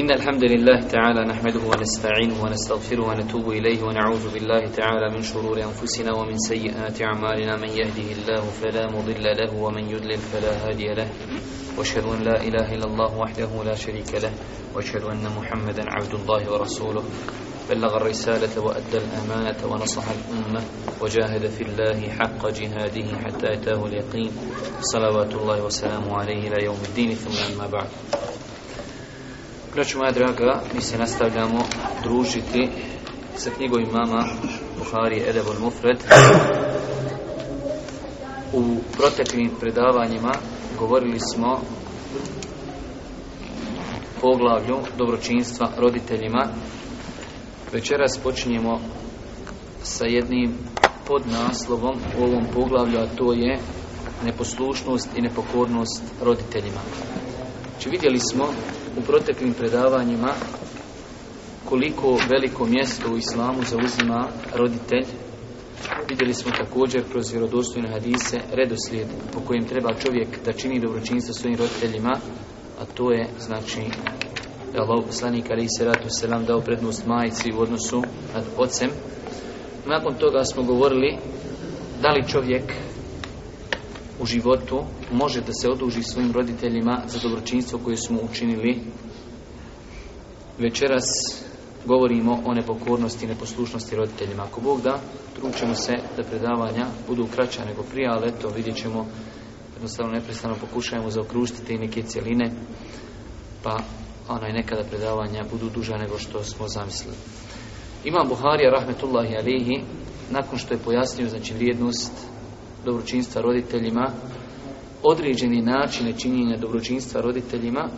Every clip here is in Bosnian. إن الحمد لله تعالى نحمده ونستعينه ونستغفره ونتوب إليه ونعوذ بالله تعالى من شرور أنفسنا ومن سيئات أعمالنا من يهده الله فلا مضل له ومن يضلل فلا هادي له واشهد أن لا إله إلا الله وحده لا شريك له واشهد أن محمدا عبد الله ورسوله بلغ الرسالة وأدى الأمانة ونصح الأمة وجاهد في الله حق جهاده حتى أتاه اليقين صلوات الله وسلامه عليه إلى يوم الدين ثم أما بعد Braću moja draga, mi se nastavljamo družiti sa knjigom mama Buhari Edevon Mufred. U proteklim predavanjima govorili smo poglavlju dobročinstva roditeljima. Večeras počinjemo sa jednim podnaslovom u ovom poglavlju, a to je neposlušnost i nepokornost roditeljima. znači vidjeli smo u proteklim predavanjima koliko veliko mjesto u islamu zauzima roditelj. Vidjeli smo također kroz vjerodostojne hadise redoslijed po kojem treba čovjek da čini dobročinstvo svojim roditeljima, a to je znači da je Allah poslanik ali se ratu selam dao prednost majici u odnosu nad ocem. Nakon toga smo govorili da li čovjek u životu može da se oduži svojim roditeljima za dobročinstvo koje smo učinili. Večeras govorimo o nepokornosti i neposlušnosti roditeljima. Ako Bog da, tručemo se da predavanja budu kraća nego prije, ali eto vidjet ćemo, jednostavno neprestano pokušajemo zaokruštiti neke cjeline, pa ona i nekada predavanja budu duža nego što smo zamislili. Imam Buharija, rahmetullahi alihi, nakon što je pojasnio znači vrijednost dobročinstva roditeljima, određeni načine činjenja dobročinstva roditeljima,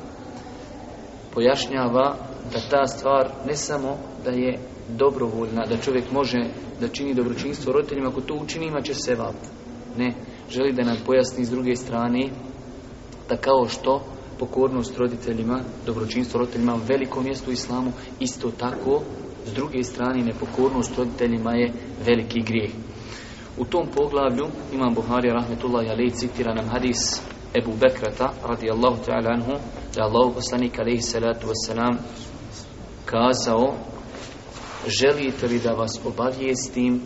pojašnjava da ta stvar ne samo da je dobrovoljna, da čovjek može da čini dobročinstvo roditeljima, ako to učini ima će se vap Ne, želi da nam pojasni s druge strane da kao što pokornost roditeljima, dobročinstvo roditeljima veliko mjesto u islamu, isto tako s druge strane nepokornost roditeljima je veliki grijeh. U tom poglavlju Imam Buhari rahmetullahi alej citira nam hadis Ebu Bekrata radijallahu ta'ala anhu da Allahu poslanik alejhi salatu vesselam kazao želite li da vas obavijestim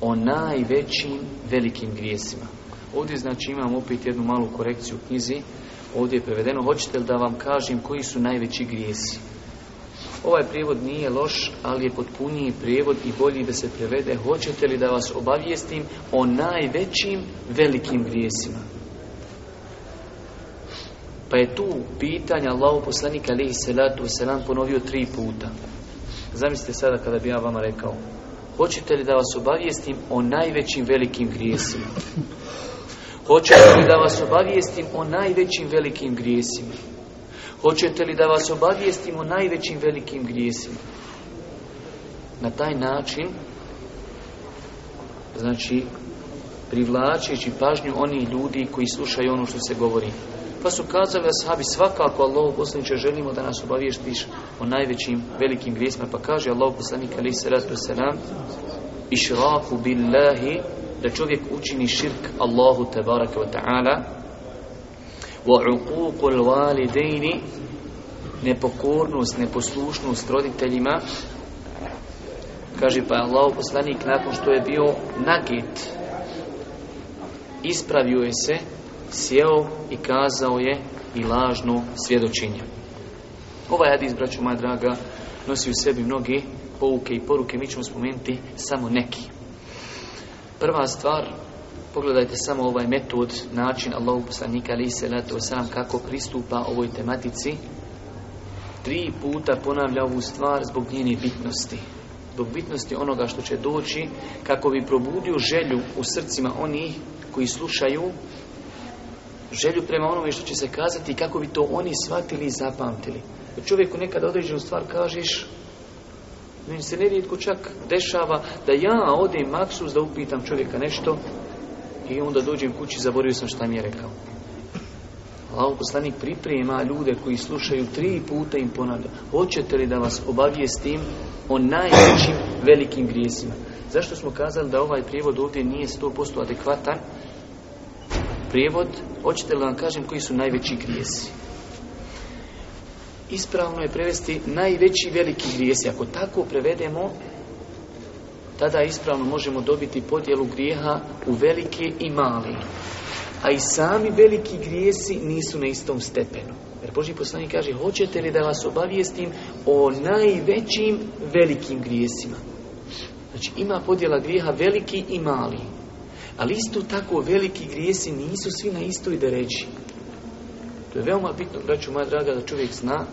o najvećim velikim grijesima ovdje znači imam opet jednu malu korekciju u knjizi ovdje je prevedeno hoćete li da vam kažem koji su najveći grijesi Ovaj prijevod nije loš, ali je potpuniji prijevod i bolji da se prevede hoćete li da vas obavijestim o najvećim velikim grijesima. Pa je tu pitanje Allahu poslanika alihi salatu wasalam ponovio tri puta. Zamislite sada kada bi ja vama rekao Hoćete li da vas obavijestim o najvećim velikim grijesima? Hoćete li da vas obavijestim o najvećim velikim grijesima? Hoćete li da vas obavijestimo najvećim velikim grijesima? Na taj način, znači, privlačeći pažnju onih ljudi koji slušaju ono što se govori. Pa su kazali ashabi, svakako Allah poslaniče želimo da nas obavijestiš o najvećim velikim grijesima. Pa kaže Allah poslanik ali se išraku billahi, da čovjek učini širk Allahu te wa ta'ala, وَعُقُوقُ dejni, Nepokornost, neposlušnost roditeljima Kaže pa je Allah poslanik nakon što je bio nagit Ispravio je se, sjeo i kazao je i lažno svjedočenje Ovaj hadis, braću moja draga, nosi u sebi mnoge pouke i poruke Mi ćemo spomenuti samo neki Prva stvar Pogledajte samo ovaj metod, način Allahog poslanika ali se sam kako pristupa ovoj tematici. Tri puta ponavlja ovu stvar zbog njene bitnosti. Zbog bitnosti onoga što će doći kako bi probudio želju u srcima onih koji slušaju želju prema onome što će se kazati kako bi to oni shvatili i zapamtili. čovjeku nekada određenu stvar kažeš meni se nerijetko čak dešava da ja odem maksus da upitam čovjeka nešto i onda dođem kući zaboravio sam šta mi je rekao. Allaho poslanik priprema ljude koji slušaju tri puta im ponavlja. Hoćete li da vas s tim o najvećim velikim grijesima? Zašto smo kazali da ovaj prijevod ovdje nije 100% adekvatan? Prijevod, hoćete li vam kažem koji su najveći grijesi? Ispravno je prevesti najveći veliki grijesi. Ako tako prevedemo, tada ispravno možemo dobiti podjelu grijeha u velike i mali. A i sami veliki grijesi nisu na istom stepenu. Jer Boži poslanik kaže, hoćete li da vas obavijestim o najvećim velikim grijesima? Znači, ima podjela grijeha veliki i mali. Ali isto tako veliki grijesi nisu svi na istoj deređi. To je veoma bitno, braću moja draga, da čovjek zna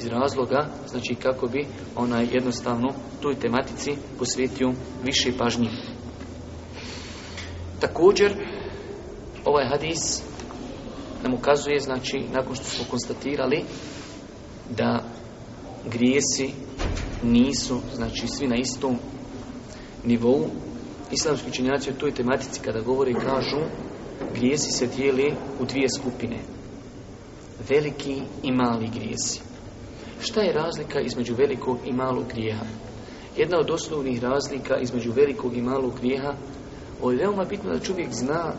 iz razloga, znači kako bi onaj jednostavno toj tematici posvetio više pažnje. Također, ovaj hadis nam ukazuje, znači, nakon što smo konstatirali da grijesi nisu, znači, svi na istom nivou. Islamski učinjaci u toj tematici kada govore kažu grijesi se dijeli u dvije skupine. Veliki i mali grijesi. Šta je razlika između velikog i malog grijeha? Jedna od osnovnih razlika između velikog i malog grijeha, je veoma bitno da čovjek zna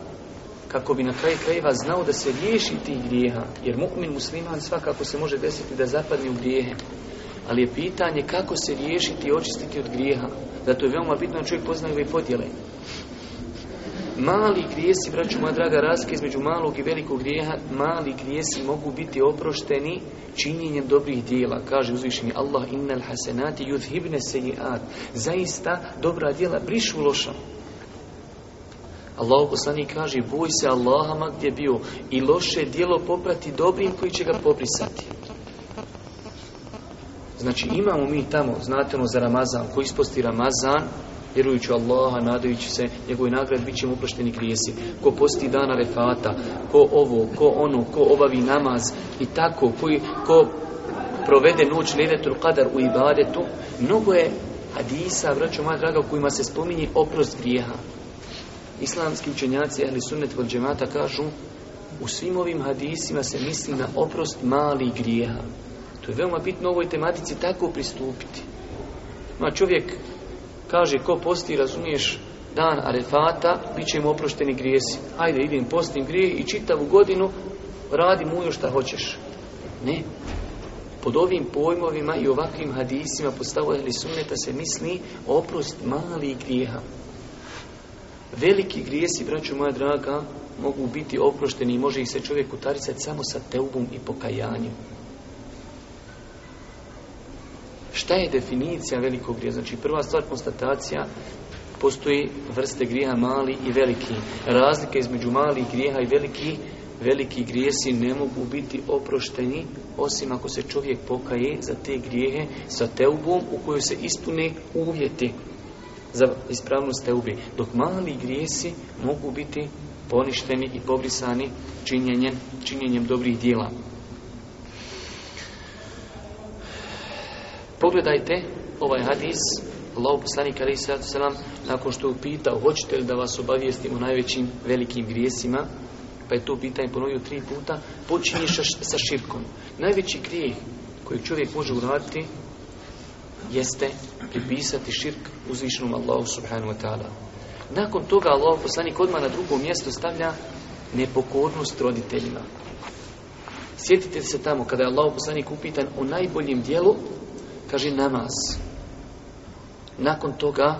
kako bi na kraju krajeva znao da se riješi tih grijeha, jer mukmin musliman svakako se može desiti da zapadne u grijehe. Ali je pitanje kako se riješiti i očistiti od grijeha. Zato je veoma bitno da čovjek poznaje ove podjele. Mali grijesi, braću moja draga, razlika između malog i velikog grijeha, mali grijesi mogu biti oprošteni činjenjem dobrih dijela. Kaže uzvišeni Allah, innal hasenati yudhibne seji'at. Zaista, dobra dijela brišu loša. Allah poslani kaže, boj se Allaha gdje bio i loše dijelo poprati dobrim koji će ga poprisati. Znači, imamo mi tamo, znate ono za Ramazan, koji isposti Ramazan, vjerujući Allaha, nadajući se njegovoj nagrad, bit ćemo mu uprošteni grijesi. Ko posti dana refata, ko ovo, ko ono, ko obavi namaz i tako, koji, ko provede noć Leletul kadar u ibadetu, mnogo je hadisa, vraću moja draga, u kojima se spominje oprost grijeha. Islamski učenjaci, ali sunnet od džemata, kažu u svim ovim hadisima se misli na oprost malih grijeha. To je veoma bitno ovoj tematici tako pristupiti. Ma čovjek Kaže, ko posti, razumiješ, dan Arefata, bit će im oprošteni grijesi. Ajde idem postim grije i čitavu godinu radi još šta hoćeš. Ne. Pod ovim pojmovima i ovakvim hadisima su, ili da se misli oprost malih grijeha. Veliki grijesi, braću moja draga, mogu biti oprošteni i može ih se čovjek utaricati samo sa teubom i pokajanjem. Šta je definicija velikog grija? Znači prva stvar konstatacija postoji vrste grijeha mali i veliki. Razlika između malih grijeha i veliki, veliki grijesi ne mogu biti oprošteni osim ako se čovjek pokaje za te grijehe sa teubom u kojoj se ispune uvjeti za ispravnost teubi. Dok mali grijesi mogu biti poništeni i pobrisani činjenjem, činjenjem dobrih dijela. Pogledajte ovaj hadis Allah poslanik ali selam nakon što je upitao hoćete li da vas obavijestim o najvećim velikim grijesima pa je to pitanje ponovio tri puta počinje sa širkom najveći grijeh koji čovjek može uraditi jeste pripisati širk uzvišenom Allahu subhanahu wa ta'ala nakon toga Allah poslanik odmah na drugo mjesto stavlja nepokornost roditeljima sjetite se tamo kada je Allah poslanik upitan o najboljem dijelu Kaže namaz. Nakon toga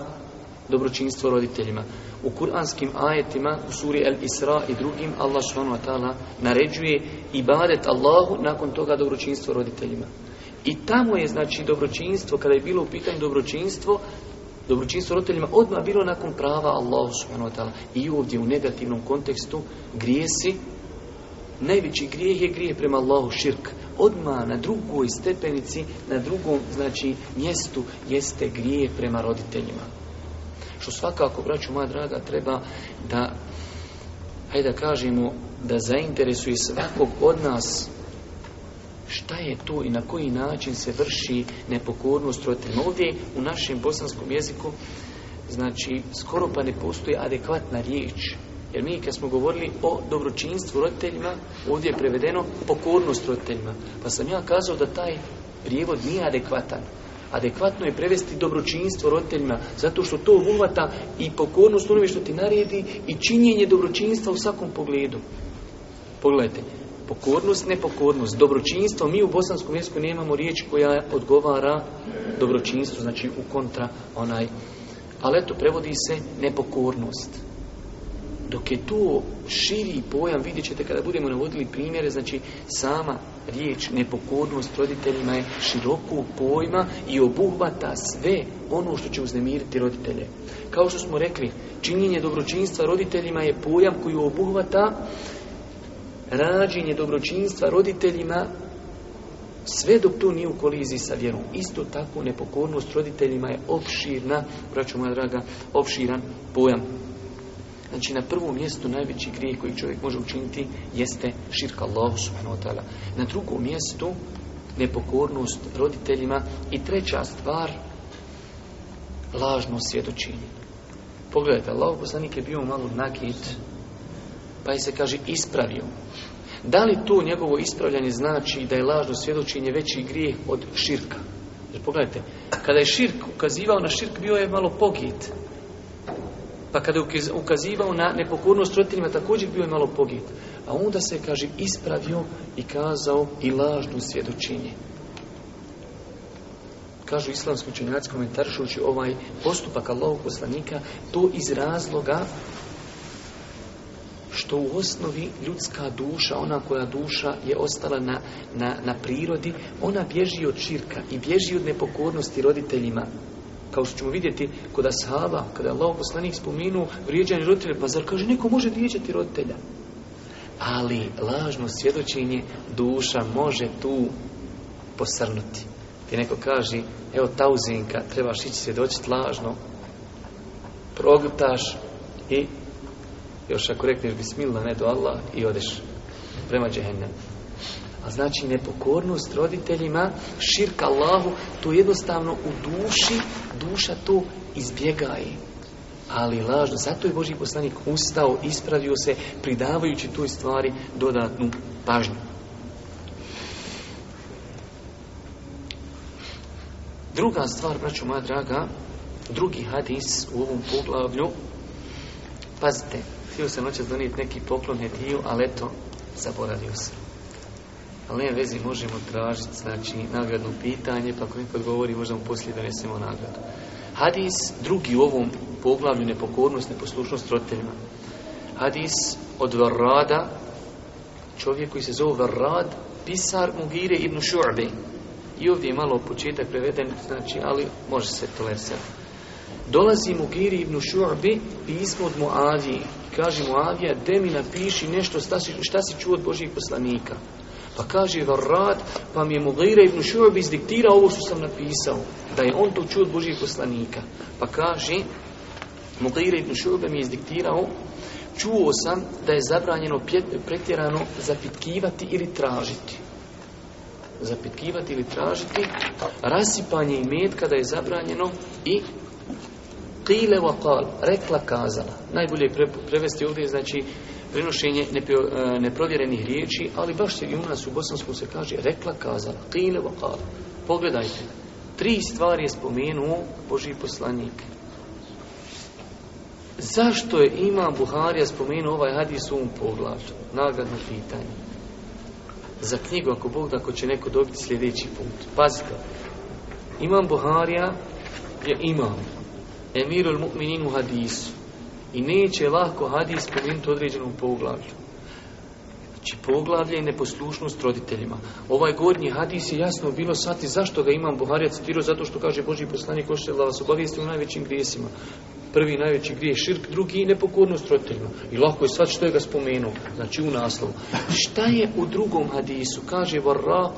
dobročinstvo roditeljima. U kuranskim ajetima, u suri El Isra i drugim, Allah subhanahu naređuje ibadet Allahu, nakon toga dobročinstvo roditeljima. I tamo je, znači, dobročinstvo, kada je bilo u pitanju dobročinstvo, dobročinstvo roditeljima odmah bilo nakon prava Allahu I ovdje u negativnom kontekstu grijesi najveći grijeh je grijeh prema Allahu širk. Odma na drugoj stepenici, na drugom znači mjestu jeste grijeh prema roditeljima. Što svakako, braću moja draga, treba da, hajde da kažemo, da zainteresuje svakog od nas šta je to i na koji način se vrši nepokornost roditeljima. Ovdje u našem bosanskom jeziku, znači, skoro pa ne postoji adekvatna riječ jer mi kad smo govorili o dobročinstvu roditeljima, ovdje je prevedeno pokornost roditeljima. Pa sam ja kazao da taj prijevod nije adekvatan. Adekvatno je prevesti dobročinstvo roditeljima, zato što to uvata i pokornost onome što ti naredi i činjenje dobročinstva u svakom pogledu. Pogledajte, pokornost, nepokornost, dobročinstvo, mi u bosanskom jeziku nemamo riječ koja odgovara dobročinstvu, znači u kontra onaj, ali eto, prevodi se nepokornost dok je tu širi pojam, vidjet ćete kada budemo navodili primjere, znači sama riječ nepokornost roditeljima je široku pojma i obuhvata sve ono što će uznemiriti roditelje. Kao što smo rekli, činjenje dobročinstva roditeljima je pojam koji obuhvata rađenje dobročinstva roditeljima sve dok to nije u koliziji sa vjerom. Isto tako nepokornost roditeljima je opširna, braću moja draga, opširan pojam. Znači na prvom mjestu najveći grijeh koji čovjek može učiniti jeste širka Allahu subhanahu wa ta'ala. Na drugom mjestu nepokornost roditeljima i treća stvar lažno svjedočenje. Pogledajte, Allah poslanik je bio malo nakit pa je se kaže ispravio. Da li to njegovo ispravljanje znači da je lažno svjedočenje veći grijeh od širka? Jer pogledajte, kada je širk ukazivao na širk, bio je malo pogit. Pa kada je ukazivao na nepokornost roditeljima, također bio je malo pogit. A onda se, kaže, ispravio i kazao i lažnu svjedočenje. Kažu islamski učenjaci komentaršući ovaj postupak Allahog poslanika, to iz razloga što u osnovi ljudska duša, ona koja duša je ostala na, na, na prirodi, ona bježi od širka i bježi od nepokornosti roditeljima kao što ćemo vidjeti kod ashaba, kada je Allah poslanik spominuo vrijeđanje roditelja, pa zar kaže, neko može vrijeđati roditelja? Ali lažno svjedočenje duša može tu posrnuti. Ti neko kaže, evo tauzinka, trebaš ići svjedočiti lažno, progutaš i još ako rekneš bismillah, ne do Allah i odeš prema džehennem. A znači nepokornost roditeljima, širk Allahu, to jednostavno u duši, duša to izbjegaje. Ali lažno, zato je Boži poslanik ustao, ispravio se, pridavajući toj stvari dodatnu pažnju. Druga stvar, braću moja draga, drugi hadis u ovom poglavlju, pazite, htio sam noćas donijeti neki poklon dio, ali eto, zaboravio sam ali ne vezi možemo tražiti znači nagradno pitanje pa ako neko odgovori možda mu poslije donesemo nagradu hadis drugi u ovom poglavlju nepokornost, neposlušnost roditeljima hadis od Varrada čovjek koji se zove Varrad pisar Mugire ibn Šu'be. i ovdje je malo početak preveden znači ali može se to tolerisati dolazi Mugire ibn Šu'be, pismo od Muavije kaže Mu'adija, de mi napiši nešto šta si, šta si čuo od Božih poslanika pa kaže Varrad, pa mi je Mughira ibn Šu'b izdiktirao ovo što sam napisao, da je on to čuo od Božih poslanika. Pa kaže, Mughira ibn mi je izdiktirao, čuo sam da je zabranjeno pretjerano zapitkivati ili tražiti. Zapitkivati ili tražiti, rasipanje i med kada je zabranjeno i Kile wa rekla kazala. Najbolje prevesti ovdje, znači, prenošenje e, neprovjerenih riječi, ali baš se i u nas u Bosanskom se kaže rekla, kazala, kile, Pogledajte, tri stvari je spomenuo Boži poslanik. Zašto je ima Buharija spomenuo ovaj hadis u ovom poglavlju? Nagradno pitanje. Za knjigu, ako Bog, ako će neko dobiti sljedeći put. Pazite, imam Buharija je imam. Emirul mu'minin u hadisu. I neće lako hadis spomenuti određenom poglavlju. Znači poglavlje i neposlušnost roditeljima. Ovaj gornji hadis je jasno bilo sati zašto ga imam Buharija citirao, zato što kaže Boži poslanik hoće da vas obavijesti u najvećim grijesima. Prvi najveći grijeh širk, drugi nepokornost roditeljima. I lako je sad što je ga spomenuo, znači u naslovu. Šta je u drugom hadisu? Kaže Varraq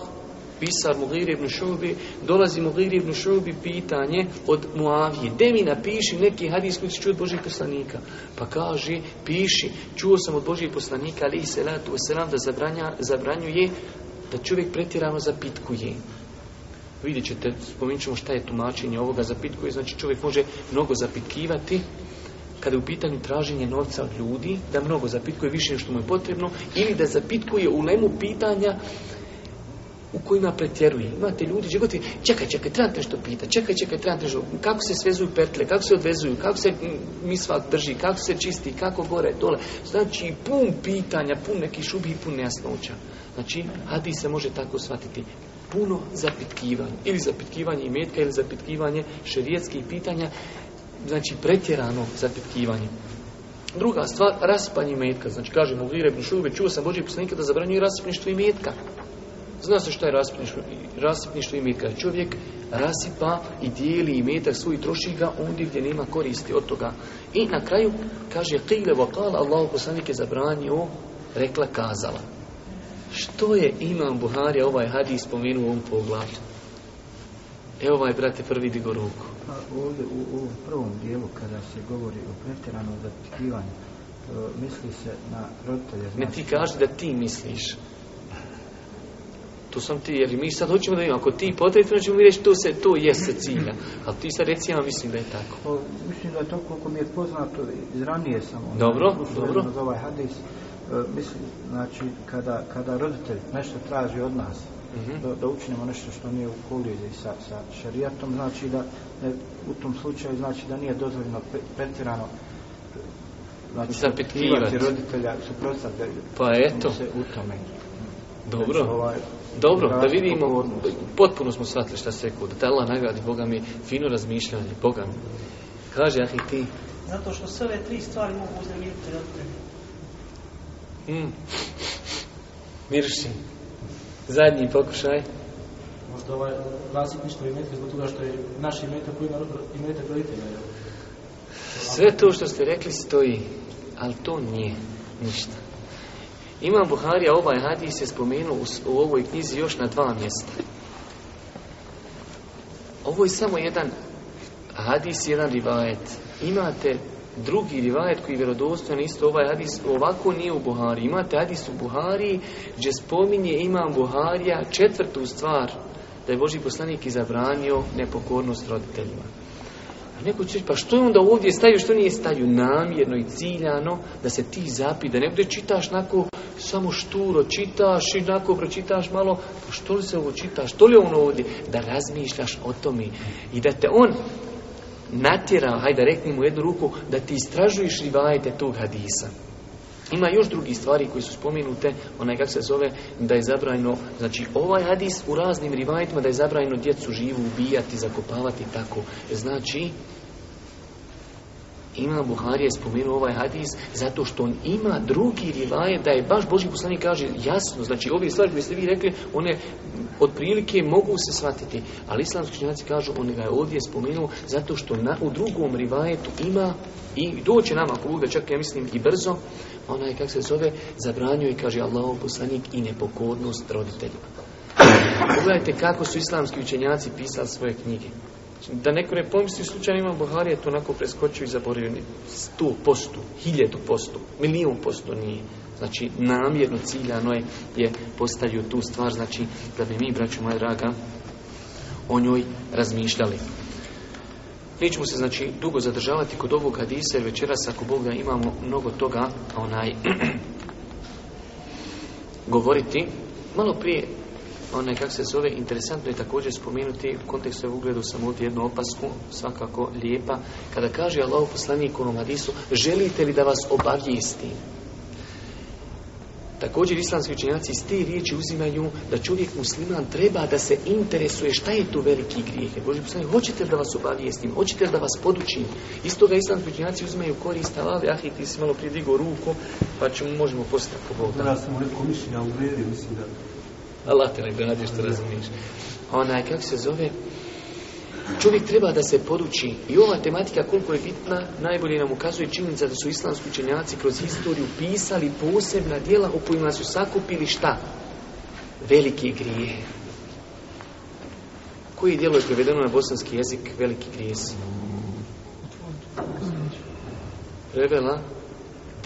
pisar Mughir ibn Šubi, dolazi u ibn Šubi pitanje od Muavije. De mi napiši neki hadis koji čuo od Božih poslanika. Pa kaže, piši, čuo sam od Božih poslanika, ali i selatu da zabranja, zabranjuje, da čovjek pretjerano zapitkuje. Vidjet ćete, spomenut ćemo šta je tumačenje ovoga zapitkuje, znači čovjek može mnogo zapitkivati, kada je u pitanju traženje novca od ljudi, da mnogo zapitkuje više nego što mu je potrebno, ili da zapitkuje u lemu pitanja u kojima pretjeruje. Imate ljudi, životi, čekaj, čekaj, trebam nešto pita, čekaj, čekaj, trebam nešto, kako se svezuju petle, kako se odvezuju, kako se mm, sva drži, kako se čisti, kako gore, dole. Znači, pun pitanja, pun neki šubi i pun nejasnoća. Znači, se može tako shvatiti. Puno zapitkivanje ili zapitkivanje imetka, ili zapitkivanje šerijetskih pitanja, znači pretjerano zapitkivanje. Druga stvar, raspanje imetka. Znači, kažemo, u ibn Šube, čuo sam Boži poslanika da zabranjuje raspništvo imetka. Zna se šta je rasipništvo, i mi kad čovjek rasipa i dijeli i metak svoj troši ga ondje gdje nema koristi od toga. I na kraju kaže qile vokala, Allah poslanik je zabranio rekla kazala. Što je imam Buharija ovaj hadij spomenuo u ovom poglavlju? Evo ovaj, brate, prvi digo ruku. Pa ovdje u prvom dijelu, kada se govori o pretjeranom zatikivanju, misli se na roditelje. Ne ti znači- kaži da ti misliš to sam ti, jer mi sad hoćemo da imamo, ako ti potrebno, ćemo mi reći, to se, to jeste cilja. Ali ti sad reci, ja mislim da je tako. mislim da je to koliko mi je poznato, izranije samo. Ono dobro, dobro. Za ovaj hadis, e, mislim, znači, kada, kada roditelj nešto traži od nas, mhm. da, da, učinimo nešto što nije u kolizi sa, sa šarijatom, znači da, ne u tom slučaju znači da nije dozvoljeno petirano. znači zapitkivati roditelja suprotstavljaju pa eto se u tome dobro, znači, ovaj, dobro, da vidimo, potpuno smo shvatili šta se rekao, da te nagradi, Boga mi, fino razmišljanje, Boga mi. Kaže, ah i ti. Zato što sve ove tri stvari mogu uznemiriti Mm. Mirši. Zadnji pokušaj. Možda ovaj ništa i zbog toga što je naš imetak koji ima imetak roditelja. Sve to što ste rekli stoji, ali to nije ništa. Imam Buharija ovaj hadis je spomenuo u, ovoj knjizi još na dva mjesta. Ovo je samo jedan hadis, jedan rivajet. Imate drugi rivajet koji je vjerodostojan isto ovaj hadis, ovako nije u Buhari. Imate hadis u Buhari gdje spominje imam Buharija četvrtu stvar da je Boži poslanik izabranio nepokornost roditeljima. A neko će pa što je onda ovdje staju, što nije stavio namjerno i ciljano, da se ti zapi, da ne bude čitaš nako samo šturo, čitaš i nako pročitaš malo, pa što li se ovo čitaš, što li ono ovdje, da razmišljaš o tome i da te on natjera, hajde rekni mu jednu ruku, da ti istražuješ vajete tog hadisa. Ima još drugi stvari koje su spomenute, onaj kak se zove, da je zabrajno znači ovaj hadis u raznim rivajtima da je zabrajno djecu živu ubijati, zakopavati tako. Znači, imam Buhari je spomenuo ovaj hadis zato što on ima drugi rivajet, da je baš Boži poslanik kaže jasno, znači ove stvari koje ste vi rekli, one otprilike mogu se shvatiti, ali islamski činjaci kažu on ga je ovdje spomenuo zato što na, u drugom rivajetu ima i doće nama ako bude čak ja mislim i brzo, onaj kak se zove zabranjuje i kaže Allahov poslanik i nepokodnost roditeljima. Pogledajte kako su islamski učenjaci pisali svoje knjige. Da neko ne pomisli slučajno imam je to onako preskočio i zaboravio. Sto posto, hiljedu posto, milijun posto nije. Znači, namjerno ciljano je, je postavio tu stvar, znači, da bi mi, braću moja draga, o njoj razmišljali. ćemo se, znači, dugo zadržavati kod ovog hadisa, jer večeras, ako Boga, imamo mnogo toga, onaj, govoriti. Malo prije one, kako se zove, interesantno je također spomenuti u kontekstu ovog ugledu sam ovdje jednu opasku, svakako lijepa, kada kaže Allah poslaniku u Madisu želite li da vas obavijestim? Također islamski učenjaci iz te riječi uzimaju da čovjek musliman treba da se interesuje šta je to veliki grijeh. Boži poslanik, hoćete da vas obavijestim, hoćete da vas podučim. Iz toga islamski učenjaci uzimaju korist, ali ah, ti si malo prije ruku, pa ćemo, možemo postati ja Bog. u mislim da Allah te što razumiješ. Onaj, kako se zove, čovjek treba da se poduči i ova tematika koliko je bitna, najbolje nam ukazuje činjenica da su islamski učenjaci kroz historiju pisali posebna djela u kojima su sakupili šta? Veliki grije. Koji dijelo je prevedeno na bosanski jezik veliki grijesi? Prevela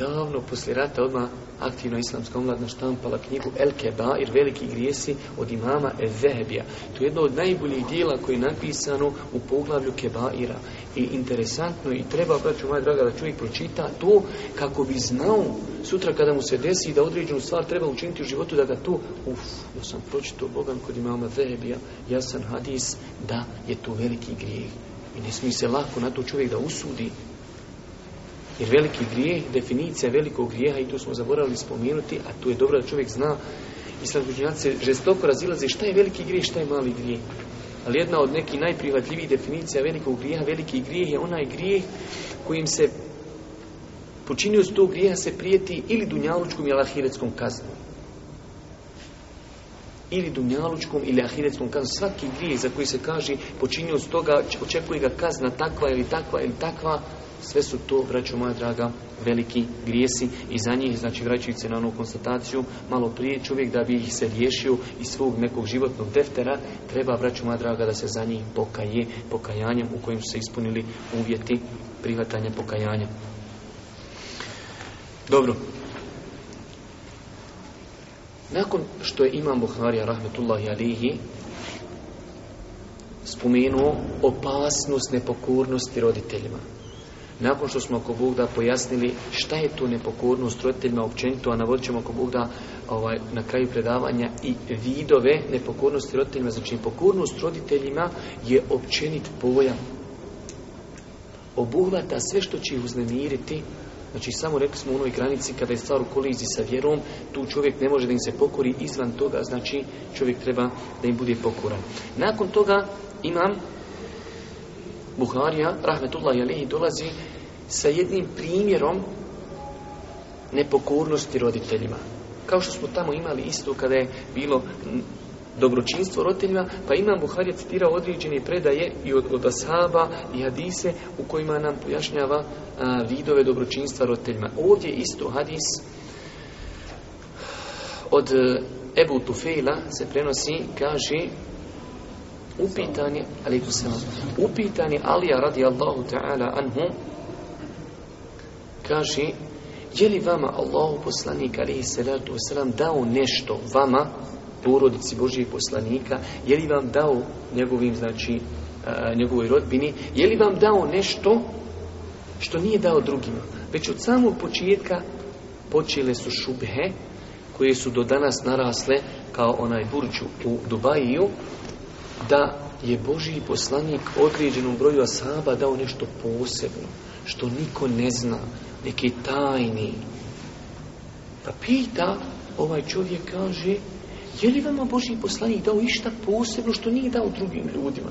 davno poslije rata odmah aktivno islamska omladna štampala knjigu El Kebair, veliki grijesi od imama Ezehebija. To je jedno od najboljih dijela koje je napisano u poglavlju Kebaira. I interesantno i treba, braću moja draga, da čovjek pročita to kako bi znao sutra kada mu se desi da određenu stvar treba učiniti u životu, da ga to, uf, ja sam pročitao Bogan kod imama Ezehebija, jasan hadis, da je to veliki grijeh. I ne smije se lako na to čovjek da usudi, jer veliki grijeh, definicija velikog grijeha, i tu smo zaboravili spomenuti, a tu je dobro da čovjek zna, sad učenjaci se žestoko razilaze šta je veliki grijeh, šta je mali grijeh. Ali jedna od nekih najprihvatljivijih definicija velikog grijeha, veliki grijeh je onaj grijeh kojim se počinio s tog grijeha se prijeti ili dunjalučkom ili ahiretskom kaznom. Ili dunjalučkom ili ahiretskom kaznom. Svaki grijeh za koji se kaže počinio s toga, očekuje ga kazna takva ili takva ili takva, sve su to, vraću moja draga, veliki grijesi i za njih, znači vraćajući se na onu konstataciju, malo prije čovjek da bi ih se riješio iz svog nekog životnog deftera, treba, braćo moja draga, da se za njih pokaje pokajanjem u kojim su se ispunili uvjeti prihvatanja pokajanja. Dobro. Nakon što je Imam Buharija, rahmetullahi alihi, spomenuo opasnost nepokornosti roditeljima nakon što smo oko Bog da pojasnili šta je to nepokornost roditeljima općenito, a navodit ćemo oko Bog da ovaj, na kraju predavanja i vidove nepokornosti roditeljima. Znači, nepokornost roditeljima je općenit pojam. Obuhvata sve što će ih uznemiriti, Znači samo rekli smo u onoj granici kada je stvar u koliziji sa vjerom, tu čovjek ne može da im se pokori izvan toga, znači čovjek treba da im bude pokoran. Nakon toga imam Buharija, Rahmetullah alihi, dolazi sa jednim primjerom nepokornosti roditeljima. Kao što smo tamo imali isto kada je bilo dobročinstvo roditeljima, pa Imam Buharija citirao određene predaje i od, od ashaba i hadise u kojima nam pojašnjava a, vidove dobročinstva roditeljima. Ovdje isto hadis od e, Ebu Tufela se prenosi, kaže upitan je, ali upitan je Alija radi Allahu ta'ala anhu, kaže, je li vama Allahu poslanik alihi salatu wasalam dao nešto vama, porodici Božih poslanika, je li vam dao njegovim, znači, njegovoj rodbini, je li vam dao nešto što nije dao drugima. Već od samog početka počele su šubhe koje su do danas narasle kao onaj burđu u dubaiju da je Božiji poslanik određenom broju asaba dao nešto posebno, što niko ne zna, neki tajni. Pa pita, ovaj čovjek kaže, je li vama Božji poslanik dao išta posebno što nije dao drugim ljudima?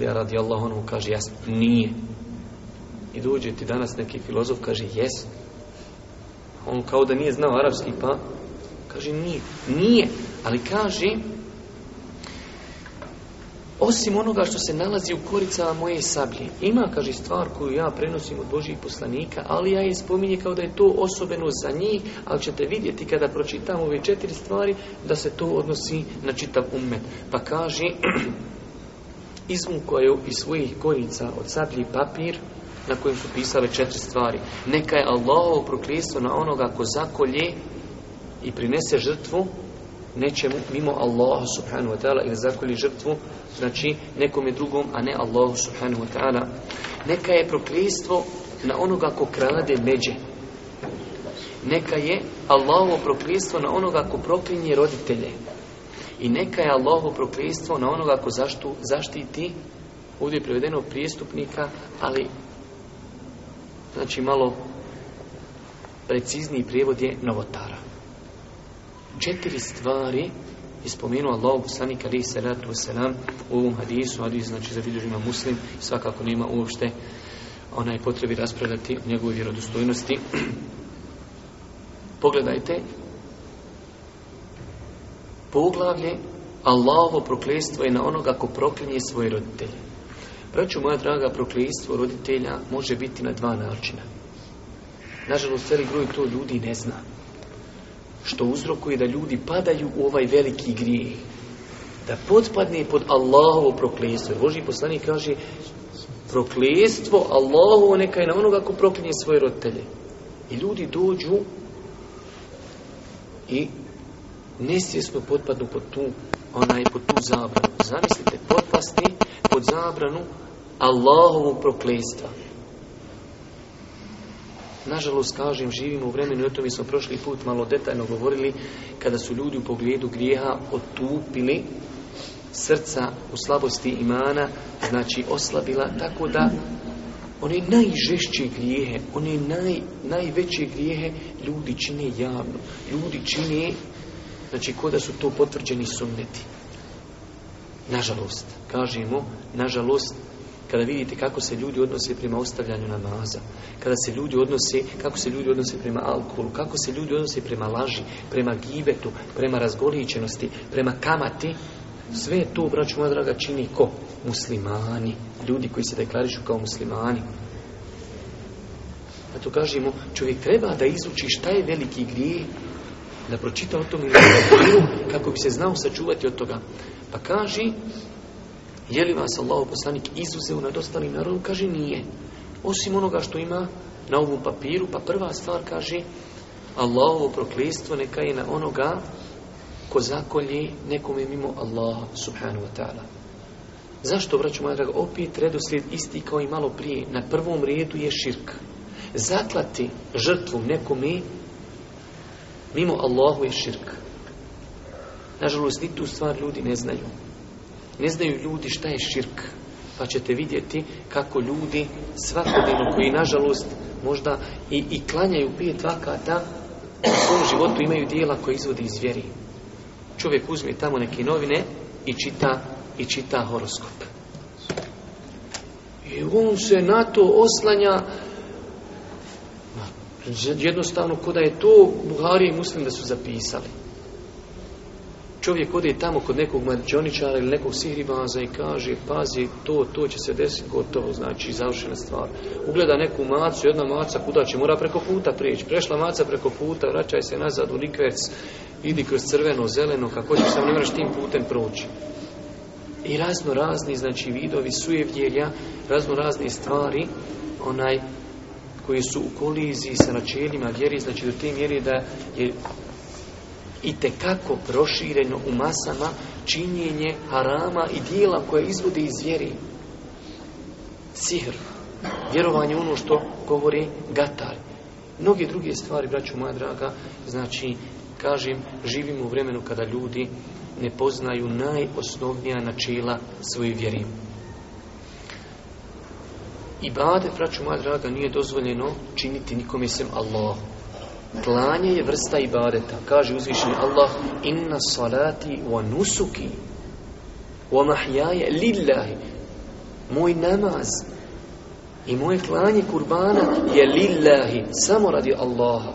li radi Allah ono kaže, jas, nije. I dođe ti danas neki filozof, kaže, jes. On kao da nije znao arapski, pa kaže, nije. Nije, ali kaže, osim onoga što se nalazi u koricama moje sablje. Ima, kaže, stvar koju ja prenosim od Božih poslanika, ali ja je spominje kao da je to osobeno za njih, ali ćete vidjeti kada pročitam ove četiri stvari, da se to odnosi na čitav umet. Pa kaže, izvukao je iz svojih korica od sablji papir, na kojem su pisale četiri stvari. Neka je Allahovo prokljestvo na onoga ko zakolje i prinese žrtvu nečemu mimo Allaha subhanahu wa ta'ala ili zakolji žrtvu, znači nekom je drugom, a ne Allahu subhanahu wa ta'ala. Neka je prokljestvo na onoga ko krade međe. Neka je Allahovo prokljestvo na onoga ko proklinje roditelje. I neka je Allahovo prokljestvo na onoga ko zaštu, zaštiti, ovdje je prevedeno prijestupnika, ali znači malo precizniji prijevod je novotara četiri stvari je spomenuo Allah poslanik alaihi salatu u ovom hadisu, hadis znači vidužima muslim, svakako nema uopšte onaj potrebi raspravljati o njegovoj vjerodostojnosti. Pogledajte poglavlje Allahovo proklestvo je na onoga ko proklinje svoje roditelje. Braću moja draga, proklestvo roditelja može biti na dva načina. Nažalost, cijeli groj to ljudi ne zna što uzrokuje da ljudi padaju u ovaj veliki grijeh. Da potpadne pod Allahovo proklestvo. Boži poslanik kaže proklestvo Allahovo neka je na onoga ko proklinje svoje roditelje. I ljudi dođu i nesvjesno potpadnu pod tu onaj pod tu zabranu. Zamislite, potpasti pod zabranu Allahovog proklestva. Nažalost, kažem, živimo u vremenu, i o tome smo prošli put malo detaljno govorili, kada su ljudi u pogledu grijeha otupili srca u slabosti imana, znači oslabila, tako da one najžešće grijehe, one naj, najveće grijehe ljudi čine javno. Ljudi čine, znači, ko da su to potvrđeni sunneti. Nažalost, kažemo, nažalost, kada vidite kako se ljudi odnose prema ostavljanju namaza, kada se ljudi odnose, kako se ljudi odnose prema alkoholu, kako se ljudi odnose prema laži, prema gibetu, prema razgoličenosti, prema kamati, sve to, braću moja draga, čini ko? Muslimani, ljudi koji se deklarišu kao muslimani. to kažemo, čovjek treba da izuči šta je veliki grijeh, da pročita o tom kako bi se znao sačuvati od toga. Pa kaži, je li vas Allah poslanik izuzeo nad ostalim narodom? Kaže nije. Osim onoga što ima na ovom papiru, pa prva stvar kaže Allahovo proklistvo neka je na onoga ko zakolji nekome mimo Allaha subhanahu wa ta'ala. Zašto, vraćamo moja draga, opet redoslijed isti kao i malo prije. Na prvom redu je širk. Zaklati žrtvu nekome mimo Allahu je širk. Nažalost, ni tu stvar ljudi ne znaju. Ne znaju ljudi šta je širk. Pa ćete vidjeti kako ljudi svakodnevno koji nažalost možda i, i klanjaju pijet vakata u svom životu imaju dijela koje izvodi iz vjeri. Čovjek uzme tamo neke novine i čita, i čita horoskop. I on se na to oslanja jednostavno ko je to Buhari i Muslim da su zapisali. Čovjek ode tamo kod nekog mađoničara ili nekog sihribaza i kaže, pazi, to, to će se desiti, gotovo, znači, završena stvar. Ugleda neku macu, jedna maca kuda će, mora preko puta prijeći. Prešla maca preko puta, vraćaj se nazad u nikvec, idi kroz crveno, zeleno, kako će se ne tim putem proći. I razno razni, znači, vidovi sujevdjelja, razno razne stvari, onaj, koji su u koliziji sa načelima vjeri, znači do te mjeri da je i kako prošireno u masama činjenje harama i dijela koje izvodi iz vjeri. Sihr, vjerovanje ono što govori gatar. Mnoge druge stvari, braću moja draga, znači, kažem, živimo u vremenu kada ljudi ne poznaju najosnovnija načela svoje vjeri. I bade, braću moja draga, nije dozvoljeno činiti nikome sem Allahu. Klanje je vrsta ibadeta. Kaže uzvišeni Allah, inna salati wa nusuki wa lillahi. Moj namaz i moje klanje kurbana je lillahi, samo radi Allaha.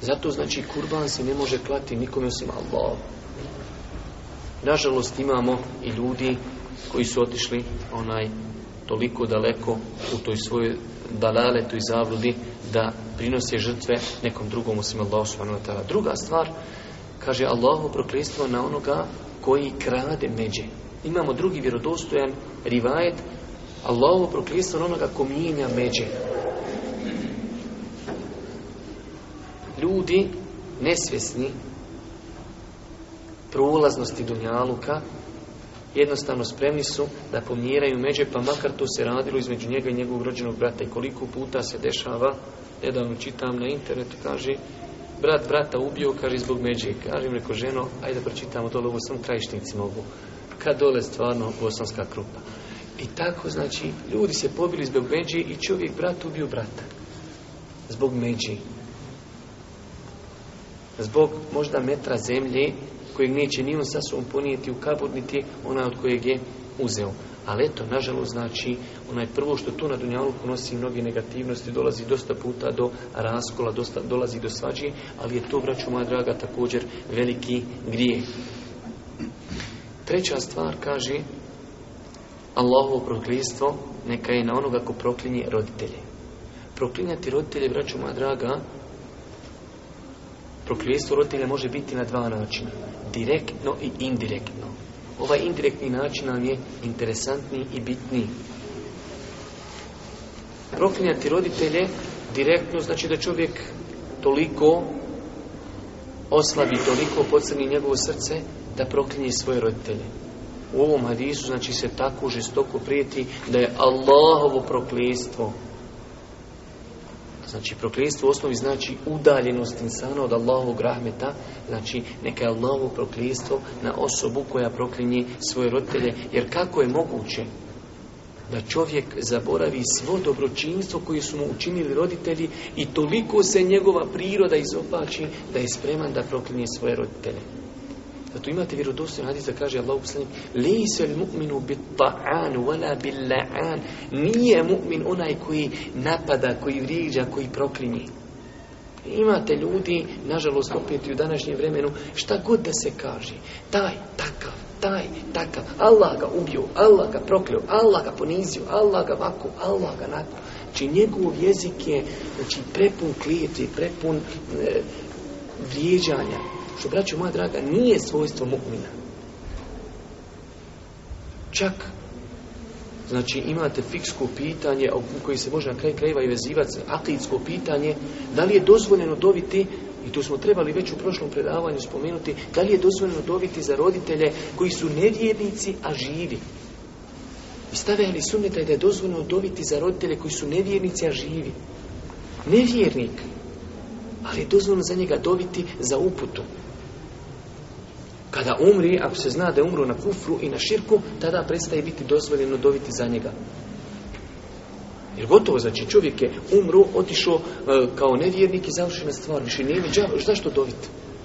Zato znači kurban se ne može klati nikome osim Allahu. Nažalost imamo i ljudi koji su otišli onaj toliko daleko u toj svojoj dalale, toj zavrudi da prinose žrtve nekom drugom osim Allahu subhanahu wa ta'ala. Druga stvar, kaže Allahu prokrestvo na onoga koji krade međe. Imamo drugi vjerodostojan rivajet Allahu prokrestvo na onoga ko mijenja međe. Ljudi nesvjesni prolaznosti Dunjaluka jednostavno spremni su da pomiraju međe, pa makar to se radilo između njega i njegovog rođenog brata. I koliko puta se dešava, nedavno čitam na internetu, kaže, brat brata ubio, kaže, zbog međe. Kažem, reko, ženo, ajde da pročitamo dole, ovo sam krajišnici mogu. Kad dole stvarno bosanska krupa. I tako, znači, ljudi se pobili zbog međe i čovjek brat ubio brata. Zbog međe. Zbog možda metra zemlje kojeg neće ni on sa ponijeti u kabur, niti ona od kojeg je uzeo. Ali eto, nažalost, znači, onaj prvo što tu na Dunjaluku nosi mnoge negativnosti, dolazi dosta puta do raskola, dosta, dolazi do svađe, ali je to, braću moja draga, također veliki grijeh. Treća stvar kaže, Allahovo proklinstvo neka je na onoga ko proklinje roditelje. Proklinjati roditelje, braću moja draga, Prokljestvo roditelja može biti na dva načina. Direktno i indirektno. Ovaj indirektni način nam je interesantniji i bitniji. Proklinjati roditelje direktno znači da čovjek toliko oslabi, toliko pocrni njegovo srce da proklinje svoje roditelje. U ovom hadisu znači se tako žestoko prijeti da je Allahovo prokljestvo Znači prokljestvo u osnovi znači udaljenost insana od Allahovog rahmeta, znači neka je Allahovo prokljestvo na osobu koja proklinje svoje roditelje, jer kako je moguće da čovjek zaboravi svo dobročinstvo koje su mu učinili roditelji i toliko se njegova priroda izopači da je spreman da proklinje svoje roditelje. Zato pa imate vjerodostojno hadis da kaže Allah poslanik Lejsel mu'minu bit taan wala bil la'an Nije mu'min onaj koji napada, koji vriđa, koji proklinje. Imate ljudi, nažalost opet i u današnjem vremenu, šta god da se kaže, taj, takav, taj, takav, Allah ga ubio, Allah ga prokleo, Allah ga ponizio, Allah ga vaku, Allah ga nakon. Znači njegov jezik je znači, prepun klijeti, prepun e, vrijeđanja, što, braćo moja draga, nije svojstvo mukmina. Čak, znači, imate fiksko pitanje, u koji se može na kraj krajeva i vezivati akidsko pitanje, da li je dozvoljeno dobiti i tu smo trebali već u prošlom predavanju spomenuti, da li je dozvoljeno dobiti za roditelje koji su nevjernici, a živi. I stave li sunneta da je dozvoljeno dobiti za roditelje koji su nevjernici, a živi. Nevjernik, ali je dozvoljeno za njega dobiti za uputu, kada umri, ako se zna da je umro na kufru i na širku, tada prestaje biti dozvoljeno doviti za njega. Jer gotovo, znači čovjek je umro, otišao e, kao nevjernik i završena stvar. Više nije zašto dovit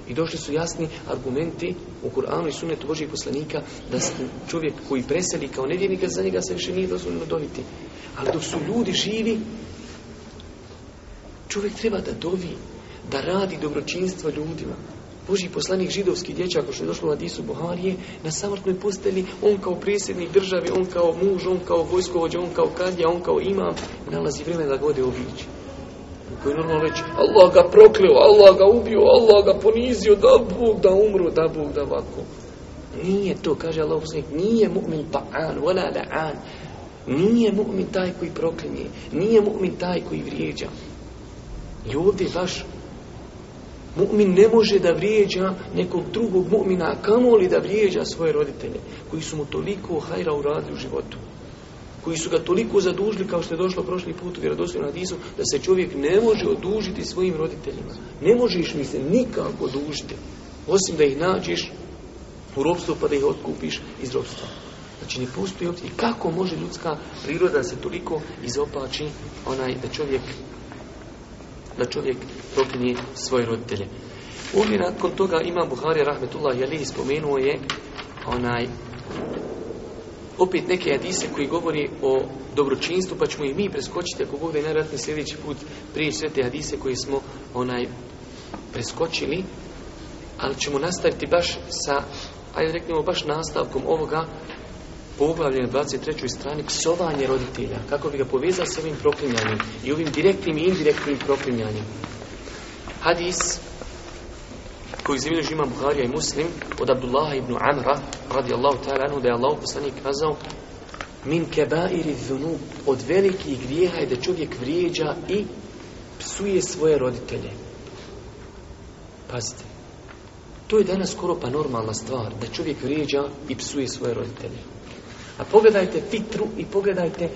I došli su jasni argumenti u Kur'anu i sunetu Božih poslanika da čovjek koji preseli kao nevjernika za njega se više nije dozvoljeno dobiti. Ali dok su ljudi živi, čovjek treba da dovi, da radi dobročinstvo ljudima, Boži poslanik židovski dječak, što je došlo u Disu Buharije, na samrtnoj posteli, on kao prijesednik države, on kao muž, on kao vojskovođa, on kao kadja, on kao imam, nalazi vrijeme da gode obići. Koji normalno reći, Allah ga prokleo, Allah ga ubio, Allah ga ponizio, da Bog da umru, da Bog da vako. Nije to, kaže Allah poslanik, nije mu'min ta'an, wala la'an. Nije mu'min taj koji proklinje, nije mu'min taj koji vrijeđa. I ovdje baš Mu'min ne može da vrijeđa nekog drugog mu'mina, kamoli da vrijeđa svoje roditelje, koji su mu toliko hajra uradili u životu. Koji su ga toliko zadužili, kao što je došlo prošli put u na hadisu, da se čovjek ne može odužiti svojim roditeljima. Ne možeš mi se nikako odužiti, osim da ih nađeš u robstvu pa da ih otkupiš iz robstva. Znači ne postoji I Kako može ljudska priroda da se toliko izopači onaj da čovjek da čovjek proklinje svoje roditelje. Ovdje nakon toga Imam Buhari Rahmetullah Jalih spomenuo je onaj opet neke hadise koji govori o dobročinstvu, pa ćemo i mi preskočiti ako je najvjerojatnije sljedeći put prije sve te hadise koji smo onaj preskočili, ali ćemo nastaviti baš sa, ajde reknemo baš nastavkom ovoga poglavlje na 23. strani psovanje roditelja, kako bi ga povezao s ovim proklinjanjem i ovim direktnim i indirektnim proklinjanjem. Hadis koji zabilježi ima Buharija i Muslim od Abdullaha ibn Amra radi Allahu ta'ala anhu da je Allah poslanik kazao min kebairi dhunub od velikih grijeha je da čovjek vrijeđa i psuje svoje roditelje. Pazite, to je danas skoro pa normalna stvar, da čovjek vrijeđa i psuje svoje roditelje. A pogledajte fitru i pogledajte,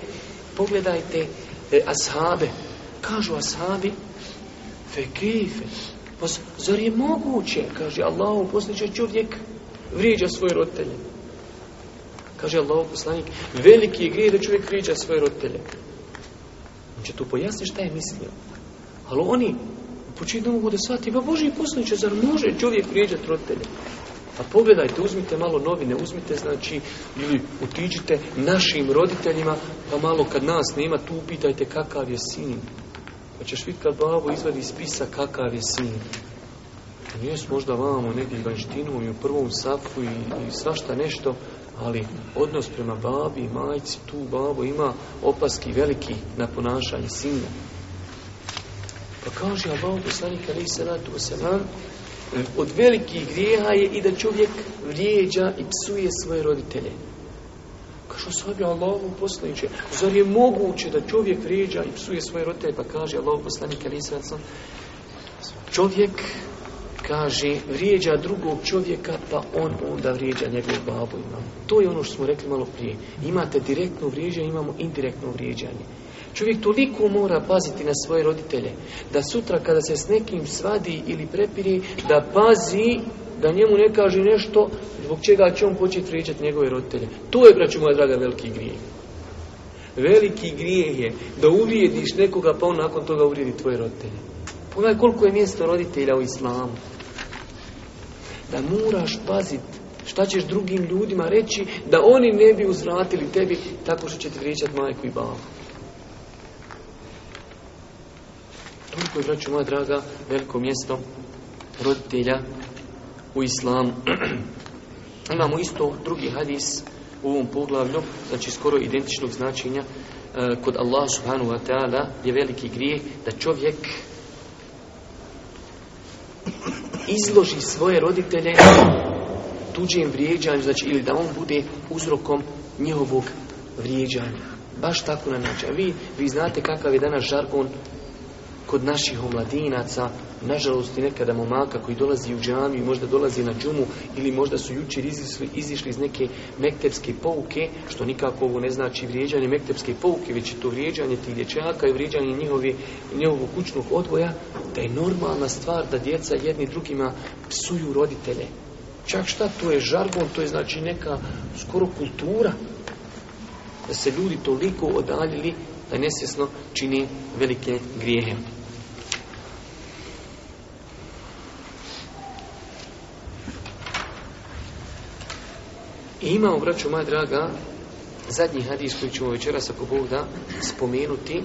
pogledajte e, ashabe. Kažu ashabi, fekife, pa zar je moguće, kaže Allah, posliče čovjek, vrijeđa svoje roditelje. Kaže Allah, poslanik, veliki je grije da čovjek vrijeđa svoje roditelje. On će tu pojasniti šta je mislio. Ali oni, početno mogu da shvati, pa Bože i zar može čovjek vrijeđati roditelje? Pa pogledajte, uzmite malo novine, uzmite znači, ili utiđite našim roditeljima, pa malo kad nas nema, tu upitajte kakav je sin. Pa ćeš vidjeti kad babo izvadi spisa kakav je sin. Jes možda vamo negdje vanštinu i u prvom sapu i, svašta nešto, ali odnos prema babi i majci, tu babo ima opaski veliki na ponašanje sina. Pa kaže, a babo poslanika se ratu E, od velikih grijeha je i da čovjek vrijeđa i psuje svoje roditelje. Kažu sahabi Allahu poslaniče, zar je moguće da čovjek vrijeđa i psuje svoje roditelje? Pa kaže Allahu poslanik Ali čovjek kaže, vrijeđa drugog čovjeka, pa on onda vrijeđa njegovu babu i To je ono što smo rekli malo prije. Imate direktno vrijeđanje, imamo indirektno vrijeđanje. Čovjek toliko mora paziti na svoje roditelje, da sutra kada se s nekim svadi ili prepiri, da pazi da njemu ne kaže nešto zbog čega će on početi vrijeđati njegove roditelje. To je, braću moja draga, veliki grijeh. Veliki grijeh je da uvrijediš nekoga, pa on nakon toga uvrijedi tvoje roditelje. Pogledaj koliko je mjesto roditelja u islamu. Da moraš paziti šta ćeš drugim ljudima reći da oni ne bi uzvratili tebi tako što će ti vrijeđati majku i babu. moja draga, veliko mjesto roditelja u islamu. Imamo isto drugi hadis u ovom poglavlju, znači skoro identičnog značenja, e, kod Allah subhanahu wa ta'ala je veliki grijeh da čovjek izloži svoje roditelje tuđim vrijeđanju, znači ili da on bude uzrokom njihovog vrijeđanja. Baš tako na način. A vi, vi znate kakav je danas žargon kod naših omladinaca, nažalost i nekada momaka koji dolazi u džamiju, možda dolazi na džumu ili možda su jučer izišli, izišli iz neke mektepske pouke, što nikako ovo ne znači vrijeđanje mektepske pouke, već je to vrijeđanje tih dječaka i vrijeđanje njihovi, njihovog kućnog odvoja, da je normalna stvar da djeca jedni drugima psuju roditelje. Čak šta, to je žargon, to je znači neka skoro kultura da se ljudi toliko odaljili da nesvjesno čini velike grijehe. I imamo, braću moja draga, zadnji hadis koji ćemo večeras ako Bog da spomenuti.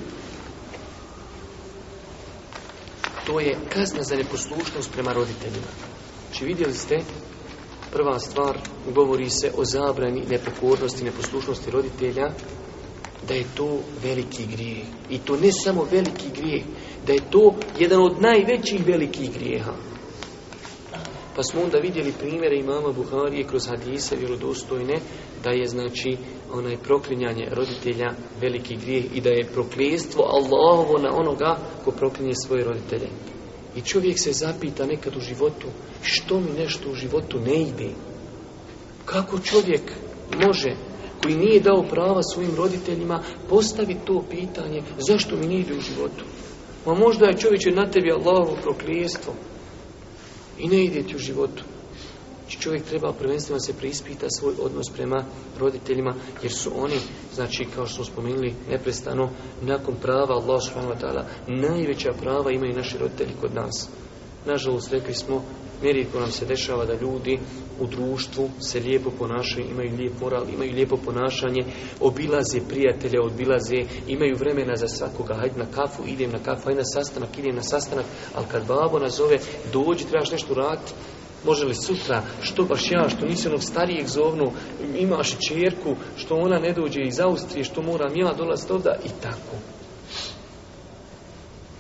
To je kazna za neposlušnost prema roditeljima. Či znači, vidjeli ste, prva stvar, govori se o zabrani nepokornosti, neposlušnosti roditelja, da je to veliki grijeh. I to ne samo veliki grijeh, da je to jedan od najvećih velikih grijeha. Pa smo onda vidjeli primjere imama Buharije kroz hadise vjerodostojne da je znači onaj proklinjanje roditelja veliki grijeh i da je prokljestvo Allahovo na onoga ko proklinje svoje roditelje. I čovjek se zapita nekad u životu što mi nešto u životu ne ide. Kako čovjek može koji nije dao prava svojim roditeljima postaviti to pitanje zašto mi nije u životu. Ma možda je čovječe na tebi Allahovo proklijestvo i ne ide ti u životu. Čovjek treba prvenstveno se preispita svoj odnos prema roditeljima jer su oni, znači kao što smo spomenuli neprestano, nakon prava Allah najveća prava imaju naši roditelji kod nas. Nažalost, rekli smo, Nerijetko nam se dešava da ljudi u društvu se lijepo ponašaju, imaju lijep moral, imaju lijepo ponašanje, obilaze prijatelja, obilaze, imaju vremena za svakoga, hajde na kafu, idem na kafu, hajde na sastanak, idem na sastanak, ali kad babo nazove, dođi, trebaš nešto raditi, Može li sutra, što baš ja, što nisi onog starijeg zovnu, imaš čerku, što ona ne dođe iz Austrije, što moram ja dolaziti ovdje i tako.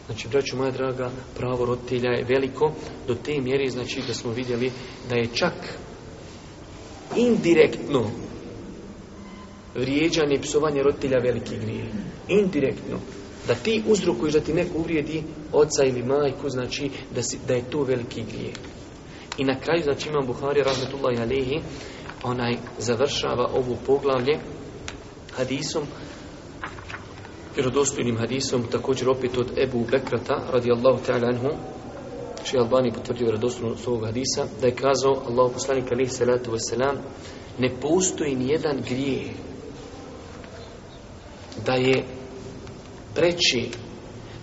Znači, braću moja draga, pravo roditelja je veliko do te mjere, znači da smo vidjeli da je čak indirektno vrijeđanje i psovanje roditelja veliki grije. Indirektno. Da ti uzrokuješ da ti neko uvrijedi oca ili majku, znači da, da je to veliki grije. I na kraju, znači imam Buhari, rahmetullahi alihi, onaj završava ovu poglavlje hadisom vjerodostojnim hadisom, također opet od Ebu Bekrata, radijallahu ta'ala anhu, še je Albani potvrdio vjerodostojnost ovog hadisa, da je kazao Allah poslanik alaihi salatu wasalam, ne postoji nijedan grije da je preći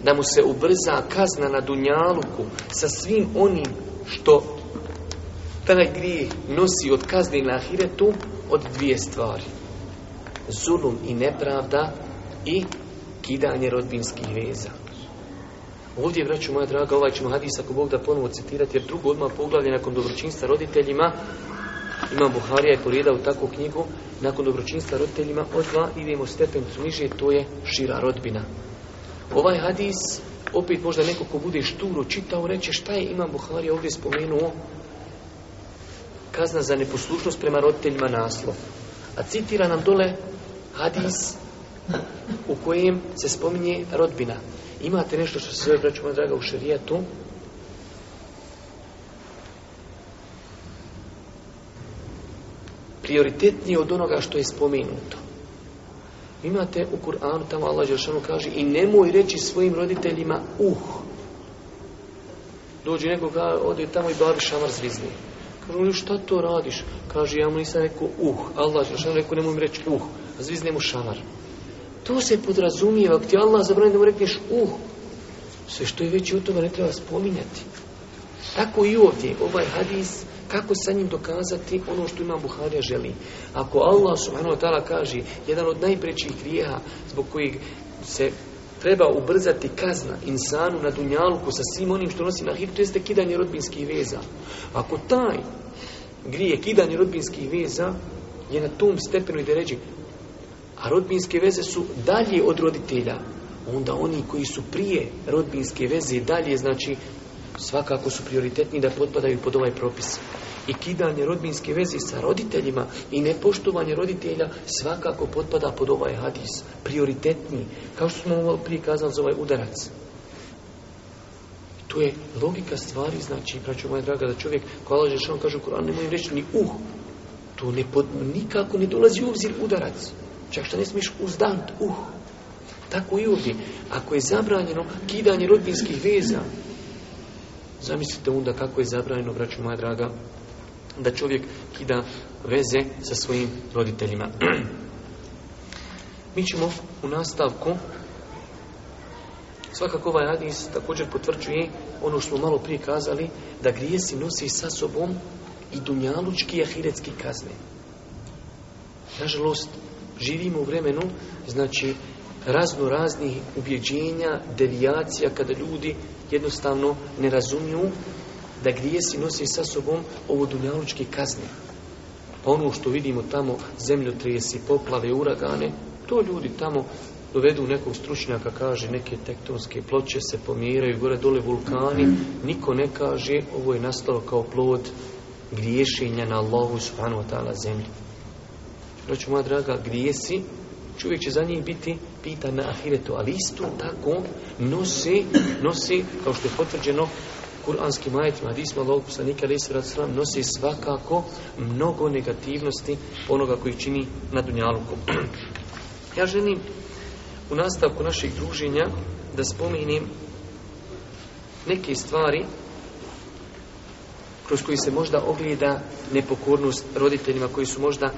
da mu se ubrza kazna na dunjaluku sa svim onim što taj grije nosi od kazni na ahiretu od dvije stvari. Zulum i nepravda i skidanje rodbinskih veza. Ovdje, vraću moja draga, ovaj ćemo hadis ako Bog da ponovo citirati, jer drugo odmah poglavlje nakon dobročinstva roditeljima, imam Buharija je u takvu knjigu, nakon dobročinstva roditeljima od dva idemo stepen niže, to je šira rodbina. Ovaj hadis, opet možda neko ko bude šturo čitao, reće, šta je imam Buharija ovdje spomenuo, kazna za neposlušnost prema roditeljima naslov. A citira nam dole hadis u kojem se spominje rodbina. Imate nešto što se zove, braću draga, u šarijetu? Prioritetnije od onoga što je spomenuto. Imate u Kur'anu, tamo Allah Jeršanu kaže i nemoj reći svojim roditeljima uh. Dođe neko, ode tamo i bavi šamar zvizni. Kažu šta to radiš? Kaže, ja mu nisam rekao uh. Allah Jeršanu rekao, nemoj mi reći uh. Zvizne mu šamar. To se podrazumijeva, ti Allah zabrani da mu rekneš uh, sve što je već u tome ne treba spominjati. Tako i ovdje, ovaj hadis, kako sa njim dokazati ono što ima Buharija želi. Ako Allah subhanahu wa ta'ala kaže, jedan od najprećih grijeha zbog kojeg se treba ubrzati kazna insanu na dunjalku sa svim onim što nosi na hip, to jeste kidanje rodbinskih veza. Ako taj grije kidanje rodbinskih veza je na tom stepenu i a rodbinske veze su dalje od roditelja, onda oni koji su prije rodbinske veze i dalje, znači, svakako su prioritetni da potpadaju pod ovaj propis. I kidanje rodbinske veze sa roditeljima i nepoštovanje roditelja svakako potpada pod ovaj hadis. Prioritetni. Kao što smo prije kazali za ovaj udarac. To je logika stvari, znači, praću moja draga, da čovjek koja laže on kaže u Koranu, nemoj reći ni uh. To ne pod, nikako ne dolazi u obzir udarac. Čak što ne smiješ uzdant uh. Tako i ovdje. Ako je zabranjeno kidanje rodbinskih veza, zamislite onda kako je zabranjeno, braću moja draga, da čovjek kida veze sa svojim roditeljima. Mi ćemo u nastavku Svakako ovaj hadis također potvrđuje ono što smo malo prije kazali, da grijesi nosi sa sobom i dunjalučki i ahiretski kazne. Nažalost, Živimo u vremenu, znači, razno raznih ubjeđenja, devijacija, kada ljudi jednostavno ne razumiju da grijesi nosi sa sobom ovo dunjalučke kazne. ono što vidimo tamo, zemljotresi, poplave, uragane, to ljudi tamo dovedu nekog stručnjaka, kaže neke tektonske ploče se pomiraju, gore dole vulkani, niko ne kaže ovo je nastalo kao plod griješenja na lovu subhanahu wa ta'ala zemlji. Znači, moja draga, si? čovjek će za njih biti pitan na ahiretu, ali isto tako nosi, nosi, kao što je potvrđeno, kuranskim majetima, hadisma Allahog poslanika, ali nosi svakako mnogo negativnosti onoga koji čini na Dunjaluku. Ja želim u nastavku naših druženja da spominim neke stvari kroz koji se možda ogleda nepokornost roditeljima koji su možda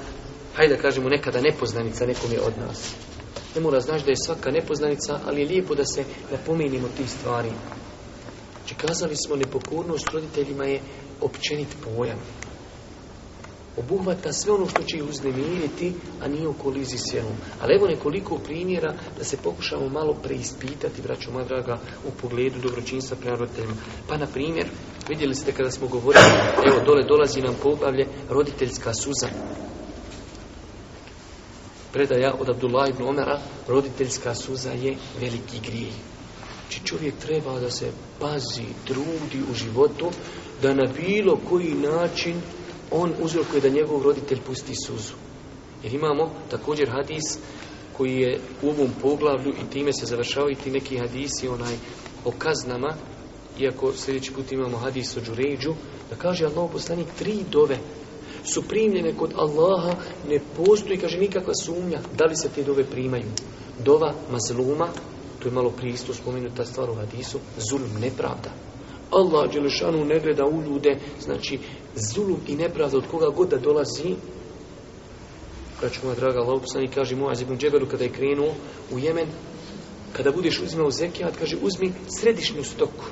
hajde da kažemo nekada nepoznanica nekom je od nas. Ne mora znaš da je svaka nepoznanica, ali je lijepo da se napominimo tih stvari. Če znači, kazali smo, nepokornost roditeljima je općenit pojam. Obuhvata sve ono što će ih uznemiriti, a nije u koliziji s vjerom. Ali evo nekoliko primjera da se pokušamo malo preispitati, braćo moja draga, u pogledu dobročinstva prema roditeljima. Pa, na primjer, vidjeli ste kada smo govorili, evo, dole dolazi nam poglavlje roditeljska suza predaja od Abdullah ibn Omera, roditeljska suza je veliki grijeh. Či znači, čovjek treba da se pazi, trudi u životu, da na bilo koji način on uzrokuje da njegov roditelj pusti suzu. Jer imamo također hadis koji je u ovom poglavlju i time se završavaju ti neki hadisi onaj o kaznama, iako sljedeći put imamo hadis o džuređu, da kaže Allah poslanik tri dove su primljene kod Allaha, ne postoji, kaže, nikakva sumnja da li se te dove primaju. Dova mazluma, to je malo pristo spomenuta stvar u hadisu, zulm, nepravda. Allah Đelešanu ne gleda u ljude, znači zulum i nepravda od koga god da dolazi, braću moja draga Laupsan i kaže moja ibn kada je krenuo u Jemen, kada budeš uzimao zekijat, kaže uzmi središnju stoku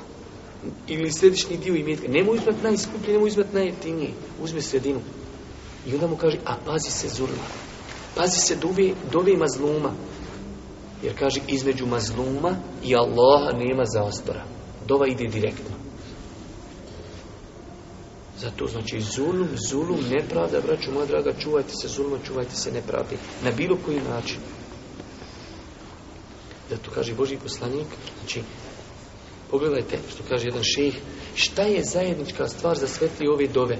ili središnji dio imetka. Nemoj uzmat najskuplji, nemoj uzmat najjeftiniji. Uzmi sredinu. I onda mu kaže, a pazi se zulma. Pazi se dove dove mazluma. Jer kaže, između mazluma i Allaha nema zastora. Dova ide direktno. Zato znači zulum, zulum, nepravda, braću moja draga, čuvajte se zulma, čuvajte se nepravdi. Na bilo koji način. Zato kaže Boži poslanik, znači, pogledajte što kaže jedan šejh, šta je zajednička stvar za svetli ove dove?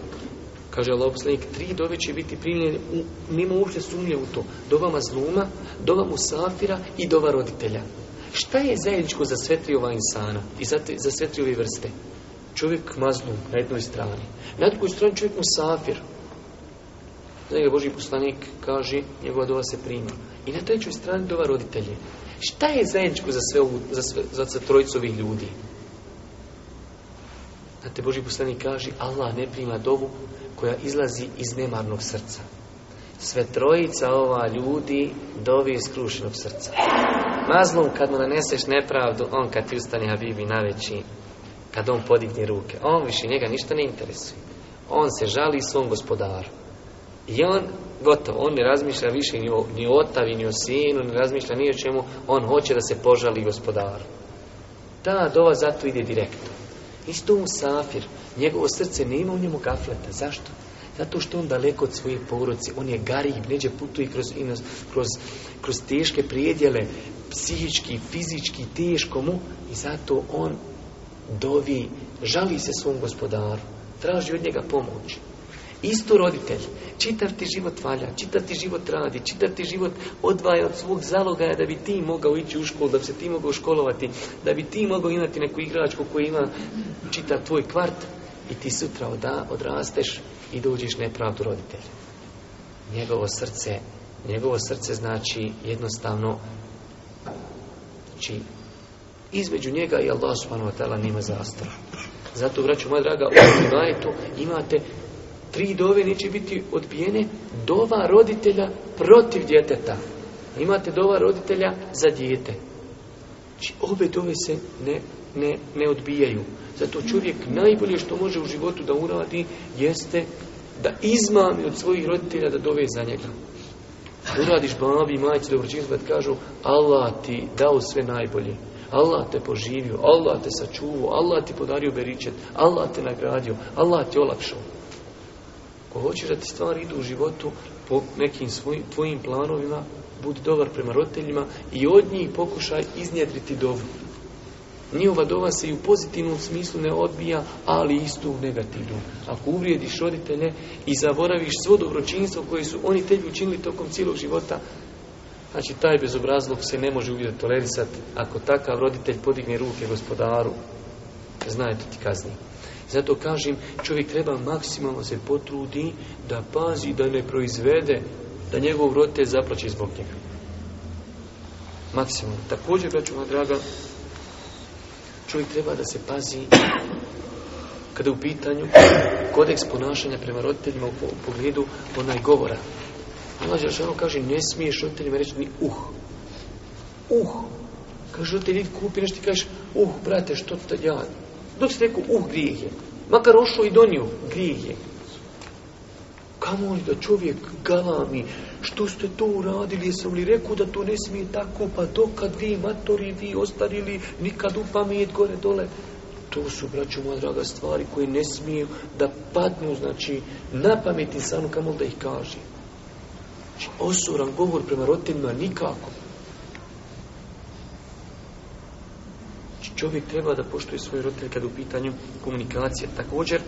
Kaže Allah poslanik, tri dove će biti primljene u, mimo uopće sumnje u to. Dova mazluma, dova musafira i dova roditelja. Šta je zajedničko za sve tri ova insana i za, za sve tri ove vrste? Čovjek mazlum na jednoj strani. Na drugoj strani čovjek musafir. Znači ga Boži poslanik kaže, njegova dova se prima. I na trećoj strani dova roditelje. Šta je zajedničko za sve, za, sve, za, za ljudi? Znate, Boži poslanik kaže, Allah ne prima dovu koja izlazi iz nemarnog srca. Sve trojica ova ljudi dovi iz krušenog srca. mazlom kad mu naneseš nepravdu, on kad ti ustane Habibi na veći, kad on podigne ruke, on više njega ništa ne interesuje. On se žali svom gospodaru. I on, gotovo, on ne razmišlja više ni o, ni o otavi, ni o sinu, ne razmišlja ni o čemu, on hoće da se požali gospodaru. Ta dova zato ide direktno. Isto mu safir, njegovo srce nema u njemu gafleta. Zašto? Zato što on daleko od svoje poroci, on je garib, neđe putuje kroz, kroz, kroz teške prijedjele, psihički, fizički, teško mu i zato on dovi, žali se svom gospodaru, traži od njega pomoć. Isto roditelj. Čitav ti život valja, čitav ti život radi, čitav ti život odvaja od svog zaloga da bi ti mogao ići u školu, da bi se ti mogao školovati, da bi ti mogao imati neku igračku koja ima čitav tvoj kvart i ti sutra odrasteš i dođeš nepravdu roditelja. Njegovo srce, njegovo srce znači jednostavno znači između njega i Allah subhanahu wa ta'ala nema zastora. Zato, vraću, moja draga, u to, imate tri dove neće biti odbijene dova roditelja protiv djeteta. Imate dova roditelja za dijete. Znači obe dove se ne, ne, ne odbijaju. Zato čovjek najbolje što može u životu da uradi jeste da izmami od svojih roditelja da dove za njega. Uradiš babi i majci dobročinstva da kažu Allah ti dao sve najbolje. Allah te poživio, Allah te sačuvao, Allah ti podario beričet, Allah te nagradio, Allah ti olakšao. Ako hoćeš da ti stvari idu u životu po nekim svojim, tvojim planovima, budi dobar prema roditeljima i od njih pokušaj iznjedriti dobro. Njihova dova se i u pozitivnom smislu ne odbija, ali isto u negativnom. Ako uvrijediš roditelje i zaboraviš svo dobročinstvo koje su oni tebi učinili tokom cijelog života, znači taj bezobrazlog se ne može uvijek tolerisati. Ako takav roditelj podigne ruke gospodaru, znaj to ti kazni. Zato kažem, čovjek treba maksimalno se potrudi da pazi, da ne proizvede, da njegov roditelj zaplaće zbog njega. Maksimalno. Također, braću moja draga, čovjek treba da se pazi kada u pitanju kodeks ponašanja prema roditeljima u pogledu onaj govora. Allah Žešanu kaže, ne smiješ roditeljima reći ni uh. Uh. Kaže, roditelj, kupi nešto i kažeš, uh, brate, što to ja, dok ste rekao, uh, grijeh je. Makar ošao i donio, grijeh je. Kamo li da čovjek galami, što ste to uradili, jesam li rekao da to ne smije tako, pa dokad vi matori, vi ostarili, nikad u pamet gore dole. To su, braću moja draga, stvari koje ne smiju da padnu, znači, na pamet insanu, kamo da ih kaže. Znači, osoran govor prema roditeljima nikako. čovjek treba da poštuje svoje roditelje kada u pitanju komunikacije. Također,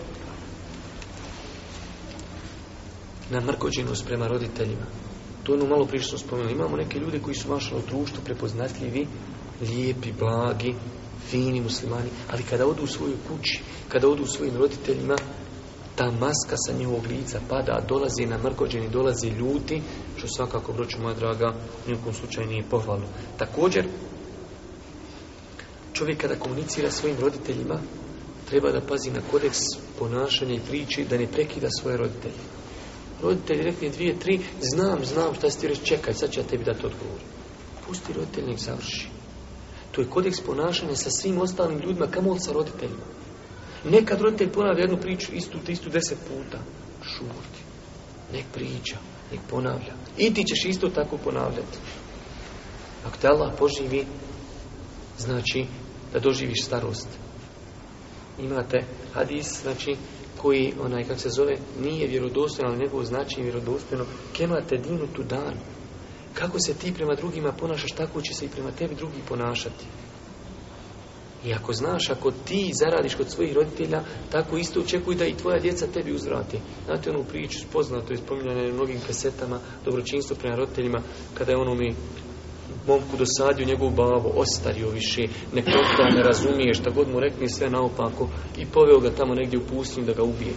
na mrkođenost prema roditeljima. To ono malo prije što spomenuli. Imamo neke ljude koji su mašali u društvu prepoznatljivi, lijepi, blagi, fini muslimani, ali kada odu u svoju kući, kada odu u svojim roditeljima, ta maska sa njihovog lica pada, dolazi na mrkođeni, dolazi ljuti, što svakako, broću moja draga, nijekom slučaju nije pohvalno. Također, Čovjek kada komunicira svojim roditeljima, treba da pazi na kodeks ponašanja i priči, da ne prekida svoje roditelje. Roditelji rekli dvije, tri, znam, znam šta si ti reći, čekaj, sad ću ja tebi dati odgovor. Pusti roditelj, nek završi. To je kodeks ponašanja sa svim ostalim ljudima, kamo sa roditeljima. Nekad roditelj ponavlja jednu priču, istu, istu deset puta. Šuti. Nek priča, nek ponavlja. I ti ćeš isto tako ponavljati. Ako te Allah poživi, znači da doživiš starost. Imate hadis, znači, koji, onaj, kako se zove, nije vjerodostojan, ali nego znači vjerodostojno. Kemate dinu tu dan. Kako se ti prema drugima ponašaš, tako će se i prema tebi drugi ponašati. I ako znaš, ako ti zaradiš kod svojih roditelja, tako isto očekuj da i tvoja djeca tebi uzvrati. Znate onu priču, poznato je spominjana u mnogim kasetama, dobročinstvo prema roditeljima, kada je ono mi momku dosadio njegovu bavu, ostario više, nek to ne razumije, šta god mu rekne sve naopako i poveo ga tamo negdje u pustinju da ga ubije.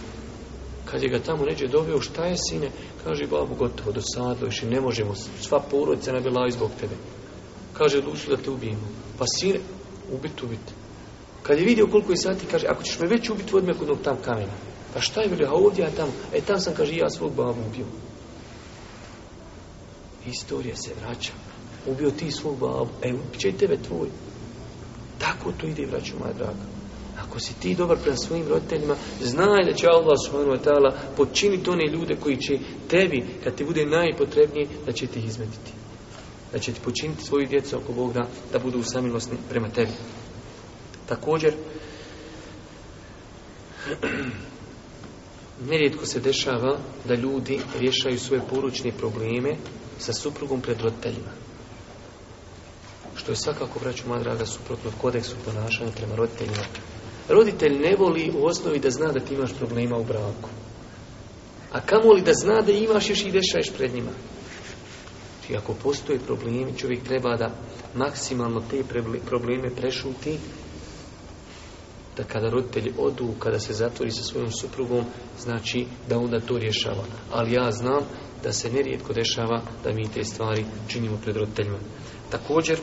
Kad je ga tamo neđe doveo, šta je sine? Kaže, babu, gotovo, dosadilo više, ne možemo, sva porodica ne bila zbog tebe. Kaže, odlučio da te ubijemo. Pa sine, ubit, ubit. Kad je vidio koliko je sati, kaže, ako ćeš me već ubiti, me kod tam kamena. Pa šta je bilo, a ovdje, a tamo? E, tam sam, kaže, ja svog babu ubio. Istorija se vraća ubio ti svog babu, e, će i tebe tvoj. Tako to ide, vraću moja draga. Ako si ti dobar prema svojim roditeljima, znaj da će Allah subhanahu wa počiniti one ljude koji će tebi, kad ti bude najpotrebnije da će ti izmetiti. Da će ti počiniti svoju djecu oko Boga, da, da budu samilosni prema tebi. Također, nerijetko se dešava da ljudi rješaju svoje poručne probleme sa suprugom pred roditeljima što je svakako, braću moja draga, suprotno kodeksu ponašanja prema roditeljima. Roditelj ne voli u osnovi da zna da ti imaš problema u braku. A li da zna da imaš još i dešaješ pred njima. I znači, ako postoje problemi, čovjek treba da maksimalno te probleme prešuti, da kada roditelji odu, kada se zatvori sa svojom suprugom, znači da onda to rješava. Ali ja znam da se nerijetko dešava da mi te stvari činimo pred roditeljima. Također,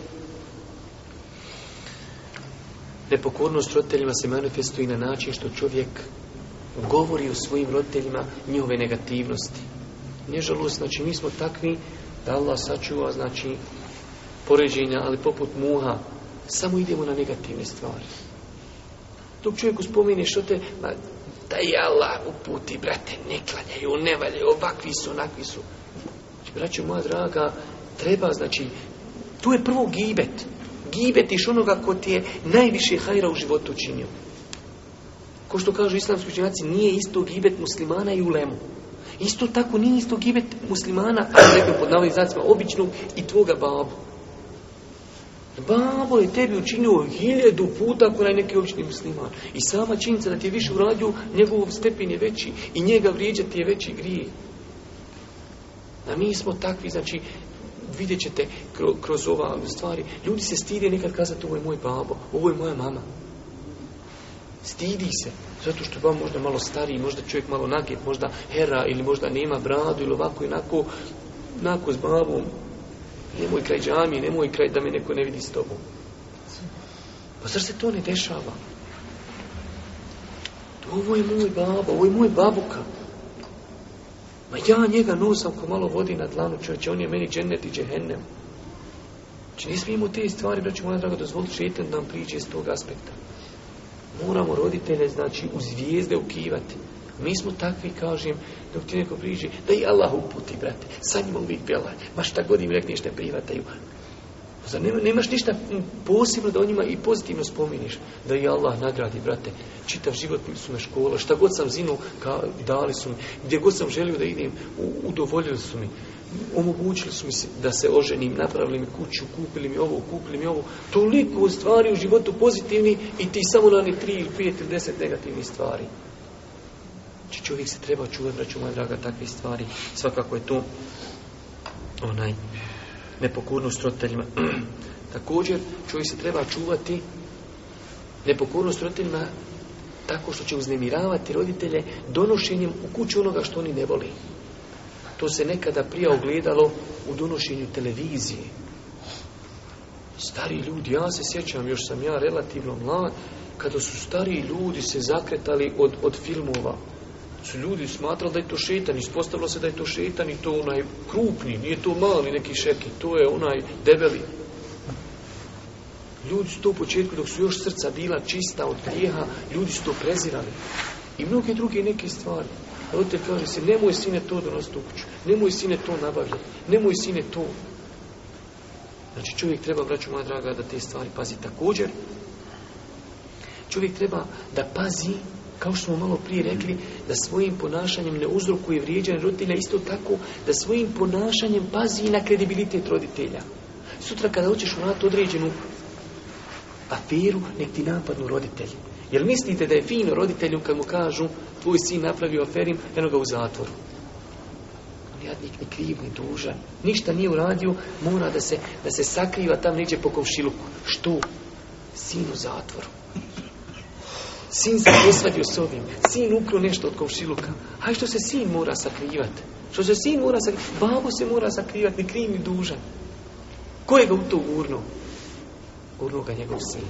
Nepokornost roditeljima se manifestuje na način što čovjek govori o svojim roditeljima njihove negativnosti. Nežalost, znači mi smo takvi da Allah sačuva, znači poređenja, ali poput muha, samo idemo na negativne stvari. Dok čovjeku uspomine što te, ma, da je uputi, brate, ne klanjaju, ne valjaju, ovakvi su, onakvi su. Znači, moja draga, treba, znači, tu je prvo gibet gibetiš onoga ko ti je najviše hajra u životu učinio. Ko što kažu islamski učinjaci, nije isto gibet muslimana i ulemu. Isto tako nije isto gibet muslimana, ali nekom pod navodnim znacima, običnog i tvoga babu. Babo je tebi učinio hiljadu puta ako je neki obični musliman. I sama činjenica da ti je više uradio, njegov stepin je veći i njega vrijeđati je veći grijeh. A mi smo takvi, znači, vidjet ćete kroz, ova stvari. Ljudi se stide nekad kazati ovo je moj babo, ovo je moja mama. Stidi se, zato što je babo možda malo stariji, možda čovjek malo naget, možda hera ili možda nema bradu ili ovako i onako, onako s babom. Nemoj kraj džami, nemoj kraj da me neko ne vidi s tobom. Pa zar se to ne dešava? Ovo je moj baba, ovo je moj babuka. Ma ja njega nosam ko malo vodi na dlanu čovječe, on je meni džennet i džehennem. Znači ne smijemo te stvari, braći moja draga, dozvoliti šetan da nam priđe iz tog aspekta. Moramo roditelje, znači, u zvijezde ukivati. Mi smo takvi, kažem, dok ti neko priđe, da i Allah uputi, brate. Sa njima uvijek bjela, Ma šta god im rekneš, ne privataju. Zar nemaš ništa posebno da o njima i pozitivno spominješ Da i Allah nagradi, brate. Čitav život su na škola, šta god sam zinu, ka, dali su mi. Gdje god sam želio da idem, udovoljili su mi. Omogućili su mi se da se oženim, napravili mi kuću, kupili mi ovo, kupili mi ovo. Toliko stvari u životu pozitivni i ti samo na ne tri ili pijet ili deset negativnih stvari. Či čovjek se treba čuvati, braću moja draga, takve stvari. Svakako je to onaj nepokornost roditeljima. Također, čovjek se treba čuvati nepokornost roditeljima tako što će uznemiravati roditelje donošenjem u kuću onoga što oni ne voli. To se nekada prije ogledalo u donošenju televizije. Stari ljudi, ja se sjećam, još sam ja relativno mlad, kada su stari ljudi se zakretali od, od filmova, su ljudi smatrali da je to šetan, ispostavilo se da je to šetan i to onaj krupni, nije to mali neki šeki, to je onaj debeli. Ljudi su to u početku, dok su još srca bila čista od grijeha, ljudi su to prezirali. I mnoge druge neke stvari. Roditelj kaže se, nemoj sine to donosti u kuću, nemoj sine to nabavljati, nemoj sine to. Znači čovjek treba, braću moja draga, da te stvari pazi. Također, čovjek treba da pazi kao što smo malo prije rekli, da svojim ponašanjem ne uzrokuje vrijeđanje roditelja, isto tako da svojim ponašanjem pazi i na kredibilitet roditelja. Sutra kada hoćeš nato određenu aferu, nek ti napadnu roditelji. Jer mislite da je fino roditelju kad mu kažu tvoj sin napravio aferim, eno ga u zatvoru. Jadnik ni kriv, ni dužan. Ništa nije uradio, mora da se, da se sakriva tam neđe po komšiluku. Što? Sin u zatvoru. Sin se posvadio s ovim. Sin ukrio nešto od komšiluka. Aj što se sin mora sakrivati? Što se sin mora sakrivati? Babo se mora sakrivati, ni kriv, ni dužan. Ko je ga u to urno? Gurnuo ga njegov sin.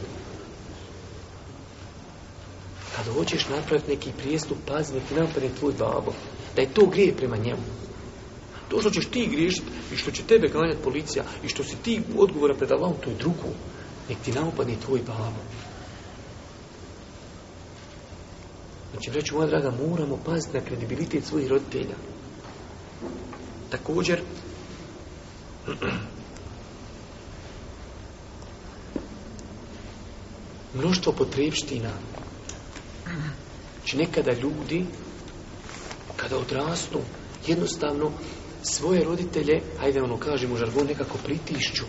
Kad hoćeš napraviti neki prijestup, pazi, neki napadni tvoj babo. Da je to grije prema njemu. To što ćeš ti griješiti i što će tebe ganjati policija i što si ti odgovora predavao u to je drugo. Nek ti napadne tvoj babo. Znači, reći moja draga, moramo paziti na kredibilitet svojih roditelja. Također, mnoštvo potrebština. Znači, nekada ljudi, kada odrastu, jednostavno svoje roditelje, hajde ono kažemo žargon, nekako pritišću.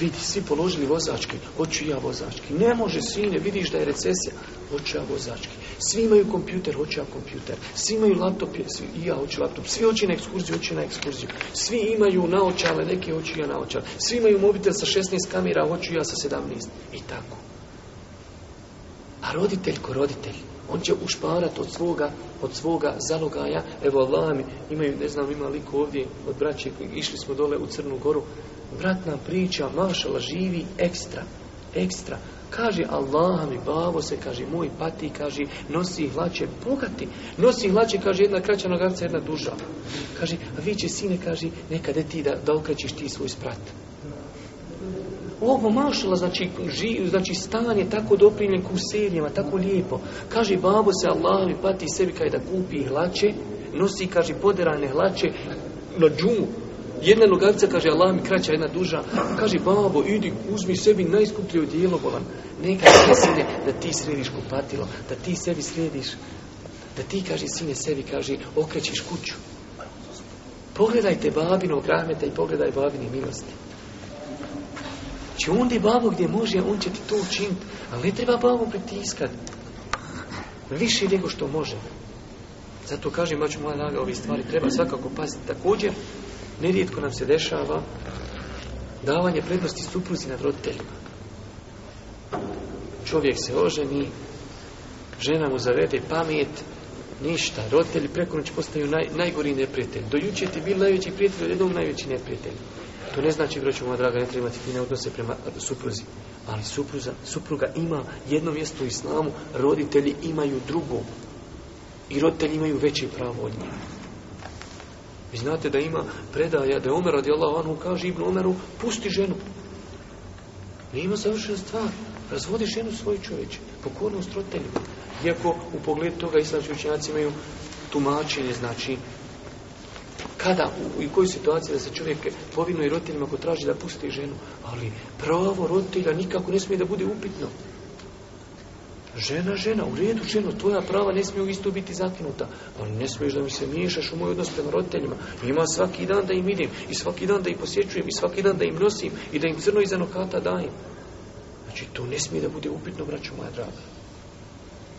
Vidi, svi položili vozački, hoću ja vozački. Ne može, sine, vidiš da je recesija, hoću ja vozački. Svi imaju kompjuter, hoću ja kompjuter. Svi imaju laptop, svi, i ja hoću laptop. Svi hoće na ekskurziju, hoće na ekskurziju. Svi imaju naočale, neke hoću ja naočale. Svi imaju mobitel sa 16 kamera, hoću ja sa 17. I tako. A roditelj ko roditelj, on će ušparati od svoga, od svoga zalogaja. Evo Allah imaju, ne znam, ima liko ovdje od braće, išli smo dole u Crnu Goru. vratna priča, mašala, živi ekstra, ekstra. Kaže, Allah mi babo se, kaže, moj pati, kaže, nosi hlače bogati. Nosi hlače, kaže, jedna kraća nogavca, jedna duža. Kaže, a vi će sine, kaže, nekada ti da, da okrećiš ti svoj sprat. Ovo mašala, znači, ži, znači stan je tako doprinjen kuserijama, tako lijepo. Kaže, babo se, Allah mi pati sebi, kaj da kupi hlače, nosi, kaže, poderane hlače na džumu. Jedna nogavica, kaže, Allah mi kraća, jedna duža. Kaže, babo, idi, uzmi sebi najskuplje odijelo, bolan. Neka, sine, da ti središ kupatilo, da ti sebi središ. Da ti, kaže, sine, sebi, kaže, okrećiš kuću. Pogledajte babinog rahmeta i pogledaj babini milosti. Če onda babo gdje može, on će ti to učiniti. Ali ne treba babo pritiskati. Više nego što može. Zato kažem, ja moja naga, ove stvari treba svakako paziti. Također, nerijetko nam se dešava davanje prednosti supruzi nad roditeljima. Čovjek se oženi, žena mu zavede pamet, ništa. Roditelji preko postaju najgori neprijatelj. Do jučer ti bil najveći prijatelj, jednom najveći neprijatelj. To ne znači, broću moja draga, ne imati fine odnose prema supruzi. Ali supruga ima jedno mjesto u islamu, roditelji imaju drugo. I roditelji imaju veće pravo od njega. Vi znate da ima predaja da je Omer radi Anhu kaže Ibnu Omeru pusti ženu. Nema završena stvar. Razvodi ženu svoj čovječe. Pokorno roditeljima. Iako u pogledu toga islamski učenjaci imaju tumačenje, znači kada u, kojoj situaciji da se čovjek povinuje roditeljima ako traži da pusti ženu. Ali pravo roditelja nikako ne smije da bude upitno. Žena, žena, u redu, ženo, tvoja prava ne smiju isto biti zakinuta. Ali pa ne smiješ da mi se miješaš u moj odnos prema roditeljima. Ima svaki dan da im idem, i svaki dan da ih posjećujem, i svaki dan da im nosim, i da im crno iza nokata dajem. Znači, to ne smije da bude upitno, braću moja draga.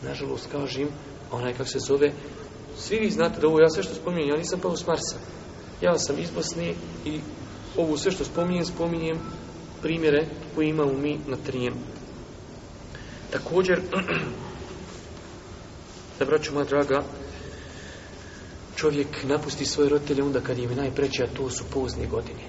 Nažalost, kažem, onaj kak se zove, svi vi znate da ovo ja sve što spominjem, ja nisam pao s Marsa. Ja sam iz Bosne i ovo sve što spominjem, spominjem primjere koje imamo mi na trijem Također, da braću moja draga, čovjek napusti svoje roditelje onda kad im je najpreće, a to su pozne godine.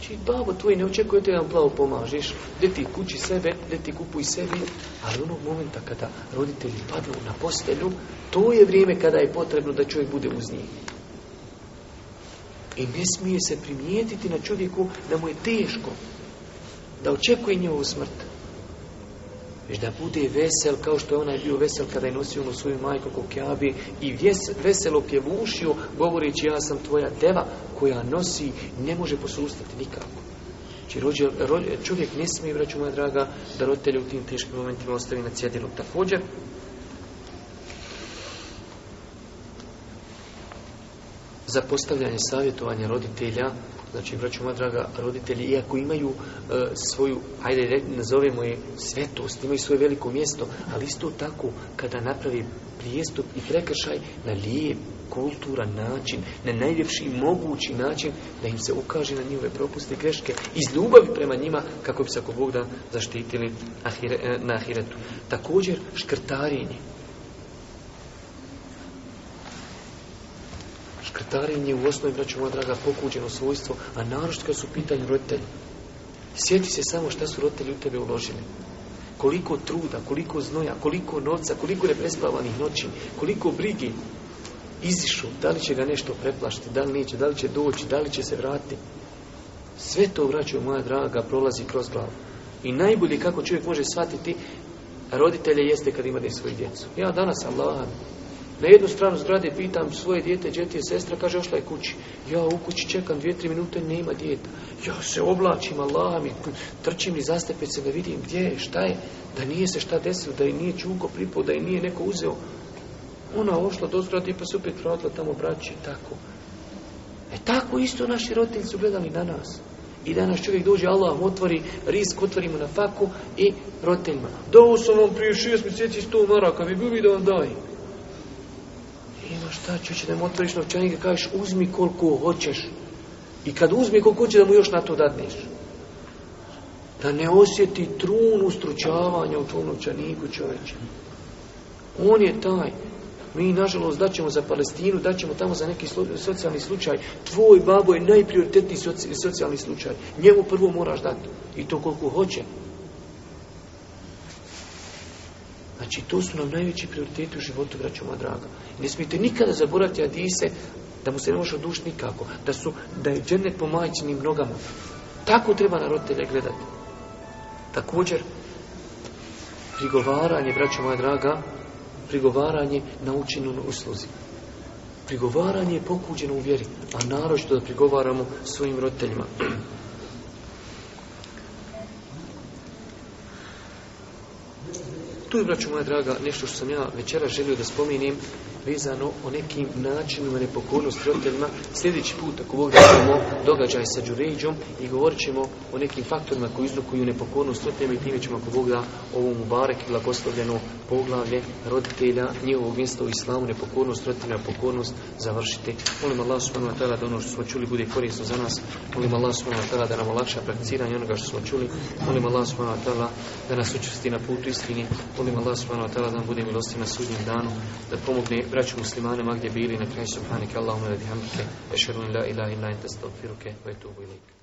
Či znači, babo tvoj ne očekuje da vam plavo pomažeš, gdje ti kući sebe, da ti kupuj sebi, ali onog momenta kada roditelji padnu na postelju, to je vrijeme kada je potrebno da čovjek bude uz njih. I ne smije se primijetiti na čovjeku da mu je teško, da očekuje njegovu smrt već da bude vesel kao što je onaj bio vesel kada je nosio onu svoju majku kokjabi i veselo pjevušio govoreći ja sam tvoja deva koja nosi ne može posustati nikako. Či znači, rođe, čovjek ne smije, vraću moja draga, da roditelje u tim teškim momentima ostavi na cjedilu. Također, za postavljanje savjetovanja roditelja Znači, braću moja draga, roditelji, iako imaju e, svoju, ajde, nazovemo je svetost, imaju svoje veliko mjesto, ali isto tako, kada napravi prijestup i prekršaj na lijep, kulturan način, na najljepši mogući način, da im se ukaže na njihove propuste i greške, iz ljubavi prema njima, kako bi se ako Bog da zaštitili e, na ahiretu. Također, škrtarinje. je u osnovi, braću moja draga, pokuđeno svojstvo, a naročito kad su pitanje pitanju roditelji. Sjeti se samo šta su roditelji u tebe uložili. Koliko truda, koliko znoja, koliko novca, koliko neprespavanih noći, koliko brigi izišu, da li će ga nešto preplašiti, da li neće, da li će doći, da li će se vratiti. Sve to, vraćaju moja draga, prolazi kroz glavu. I najbolje kako čovjek može shvatiti roditelje jeste kad ima svoju djecu. Ja danas, Allah, na jednu stranu zgrade pitam svoje dijete, djete je sestra, kaže, ošla je kući. Ja u kući čekam dvije, tri minute, nema djeta. Ja se oblačim, Allah mi, trčim i zastepet se da vidim gdje je, šta je, da nije se šta desilo, da je nije čuko pripao, da je nije neko uzeo. Ona ošla do zgrade pa se opet vratila tamo braći, tako. E tako isto naši roditelji su gledali na nas. I danas čovjek dođe, Allah otvori, risk otvorimo na faku i roditeljima. Dao sam vam prije šest mjeseci sto maraka, bi bilo da vam dajem. Šta da mu otvoriš novčanik i kažeš uzmi koliko hoćeš. I kad uzmi koliko hoće da mu još na to dadneš. Da ne osjeti trun ustručavanja u tvom novčaniku čovječe. On je taj. Mi, nažalost, daćemo za Palestinu, daćemo tamo za neki socijalni slučaj. Tvoj babo je najprioritetniji socijalni slučaj. Njemu prvo moraš dati. I to koliko hoće. Znači, to su nam najveći prioriteti u životu, braćo moja draga. Ne smijete nikada zaboraviti Adise, da mu se ne može odušiti nikako. Da, su, da je džene po majčinim nogama. Tako treba na roditelje gledati. Također, prigovaranje, braćo moja draga, prigovaranje na usluzi. Prigovaranje je pokuđeno u vjeri, a naročito da prigovaramo svojim roditeljima. Tu je, braću moja draga, nešto što sam ja večera želio da spominjem vezano o nekim načinima nepokornosti roditeljima. Sljedeći put, ako Bog ćemo događaj sa Đurejđom i govorit ćemo o nekim faktorima koji uzrokuju nepokornost roditeljima i time ćemo, ako Bog da, u Mubarek i blagoslovljeno poglavlje roditelja, njihovog mjesta u islamu, nepokornost, roditeljima pokornost, završiti. Molim Allah subhanahu da ono što smo čuli bude korisno za nas. Molim Allah subhanahu wa ta'ala da nam olakša prakticiranje onoga što smo čuli. Molim Allah subhanahu wa ta'ala da nas učesti na putu istini. Molim Allah subhanahu wa da nam bude milosti na sudnjem danu, da pomogne braću muslimane ma gdje bili na kraju subhanak Allahumma wa bihamdike ešhedu la ilaha illa ente astaghfiruke wa to ilaik